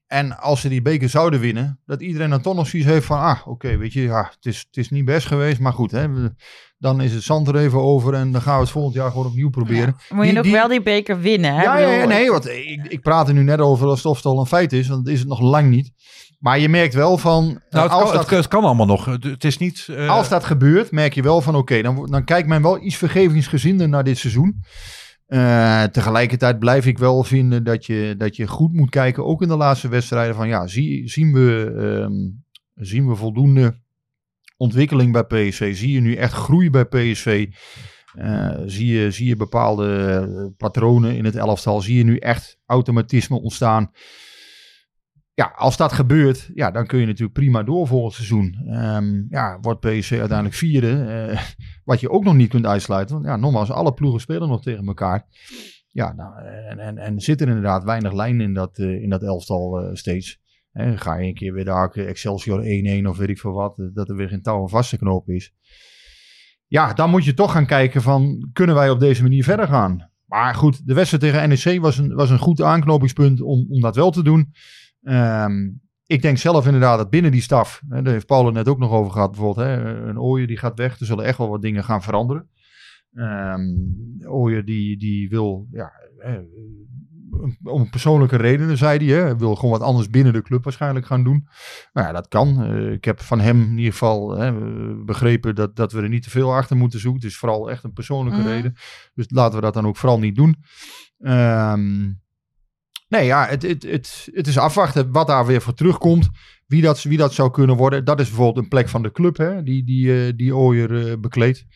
en als ze die beker zouden winnen, dat iedereen dan toch nog zoiets heeft van, ah, oké, weet je, ja, het is, het is niet best geweest, maar goed, hè, we- dan is het zand er even over en dan gaan we het volgend jaar gewoon opnieuw proberen. Moet je Die- nog die- wel die beker winnen, hè? Ja, ja, nee, want ik, ik praat er nu net over alsof het al een feit is, want dat is het nog lang niet. Maar je merkt wel van, Nou, het, als, kan, dat, het, kan allemaal nog. Het is niet. eh, als dat gebeurt, merk je wel van, oké, dan, dan kijkt men wel iets vergevingsgezinder naar dit seizoen. Eh, tegelijkertijd blijf ik wel vinden dat je, dat je goed moet kijken, ook in de laatste wedstrijden, van ja, zie, zien, we, ehm, zien we voldoende ontwikkeling bij PSV? Zie je nu echt groei bij PSV? Eh, zie, je, zie je bepaalde eh, patronen in het elftal? Zie je nu echt automatisme ontstaan? Ja, als dat gebeurt, ja, dan kun je natuurlijk prima door volgend seizoen. Ehm, ja, wordt PSV uiteindelijk vierde. eh, (laughs) wat je ook nog niet kunt uitsluiten. Want ja, nogmaals, alle ploegen spelen nog tegen elkaar. Ja, nou, en, en, en zit er inderdaad weinig lijn in dat, eh, in dat elftal eh, steeds. Hè, ga je een keer weer daar Excelsior 1-1 of weet ik veel wat, dat er weer geen touw en vast knopen is. Ja, dan moet je toch gaan kijken van, kunnen wij op deze manier verder gaan? Maar goed, de wedstrijd tegen NEC was een, was een goed aanknopingspunt om, om dat wel te doen. Ehm, ik denk zelf inderdaad dat binnen die staf, hè, daar heeft Paul het net ook nog over gehad, bijvoorbeeld hè, een Ooyer die gaat weg, er zullen echt wel wat dingen gaan veranderen. Ehm Ooyer die, die wil, ja, om persoonlijke redenen zei hij, hè, hij wil gewoon wat anders binnen de club waarschijnlijk gaan doen. Nou ja, dat kan. Eh, ik heb van hem in ieder geval hè, eh, begrepen dat, dat we er niet te veel achter moeten zoeken. Het is vooral echt een persoonlijke Mhm. reden. Dus laten we dat dan ook vooral niet doen. Ehm, nee, ja, het, het, het, is afwachten wat daar weer voor terugkomt. Wie dat, wie dat zou kunnen worden. Dat is bijvoorbeeld een plek van de club, hè, die, die, eh, die Ooyer eh, bekleedt.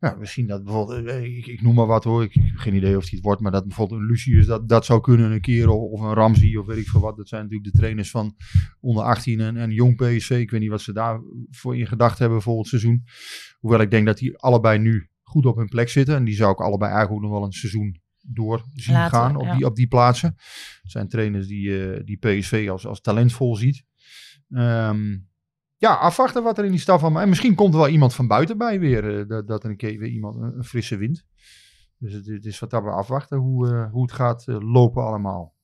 Ja, misschien dat bijvoorbeeld, eh, ik, ik noem maar wat hoor, ik, heb geen idee of het wordt, maar dat bijvoorbeeld een Lucius dat, dat zou kunnen een keer, of, een Ramsey of weet ik veel wat. Dat zijn natuurlijk de trainers van onder 18 en, en jong PSV. Ik weet niet wat ze daarvoor in gedacht hebben volgend seizoen. Hoewel ik denk dat die allebei nu goed op hun plek zitten. En die zou ik allebei eigenlijk nog wel een seizoen door zien gaan op, ja. die, op die plaatsen. Het zijn trainers die, eh, die PSV als, als talentvol ziet. Ehm, ja, afwachten wat er in die staf van. En misschien komt er wel iemand van buiten bij weer. eh, dat, dat er een keer weer iemand een, een frisse wind. Dus het, het is wat dat we afwachten hoe, eh, hoe het gaat lopen allemaal.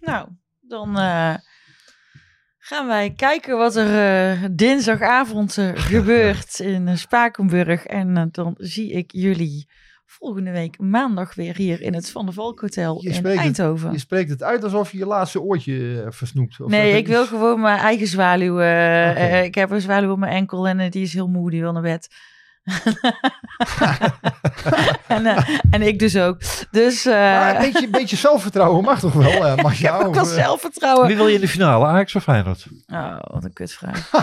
Nou, dan gaan wij kijken wat er dinsdagavond (laughs) gebeurt in Spakenburg. En dan zie ik jullie volgende week maandag weer hier in het Van der Valk Hotel Je in het- Eindhoven. Je spreekt het uit alsof je je laatste oortje eh, versnoept. Of Nee, er ik wil gewoon mijn eigen zwaluw. eh, eh, ik heb een zwaluw op mijn enkel en eh, die is heel moe, die wil naar bed. (laughs) en, eh, en ik dus ook. Dus eh Maar een beetje, een beetje zelfvertrouwen mag toch wel, eh mag (laughs) ik heb ook wel eh, zelfvertrouwen. Wie wil je in de finale, Ajax of Feyenoord? Oh, wat een kutvraag. (laughs)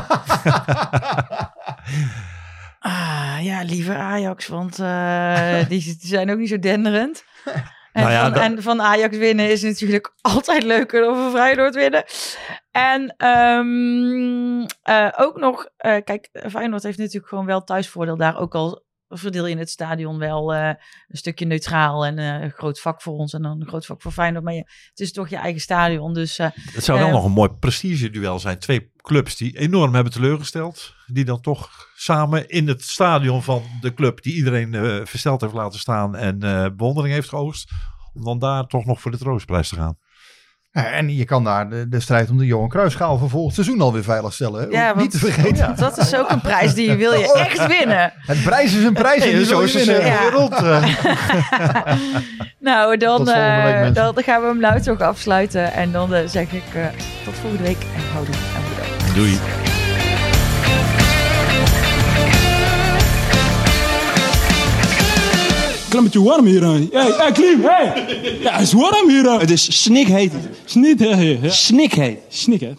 ah, ja, liever Ajax, want eh, (laughs) die, die zijn ook niet zo denderend. En, Nou ja, van, dat- en van Ajax winnen is natuurlijk (laughs) altijd leuker dan van Feyenoord winnen. En ehm, eh, ook nog, eh, kijk, Feyenoord heeft natuurlijk gewoon wel thuisvoordeel daar. Ook al verdeel je in het stadion wel eh, een stukje neutraal en eh, een groot vak voor ons en dan een groot vak voor Feyenoord. Maar je, het is toch je eigen stadion, dus... eh, Het zou wel nog een mooi prestige-duel zijn. Twee clubs die enorm hebben teleurgesteld. Die dan toch samen in het stadion van de club die iedereen versteld heeft laten staan en bewondering heeft geoogst. Om dan daar toch nog voor de troostprijs te gaan. En je kan daar de, de strijd om de Johan Cruijffschaal van volgend seizoen alweer veilig stellen. hè? Ja, Ook niet te vergeten. Dat is ook een prijs die wil je (laughs) echt winnen. Het prijs is een prijs en die zo is de winnen. Ja. eh. (laughs) Nou, dan, week, eh, dan gaan we hem nou toch afsluiten. En dan eh, zeg ik eh, tot volgende week en houdoe en bedankt. Doei. Klimmetje warm hier aan. Hey, hey, Klim, hey! Ja, het is warm hier aan. Het is snikheet. Snikheet. Snikheet. Snikheet.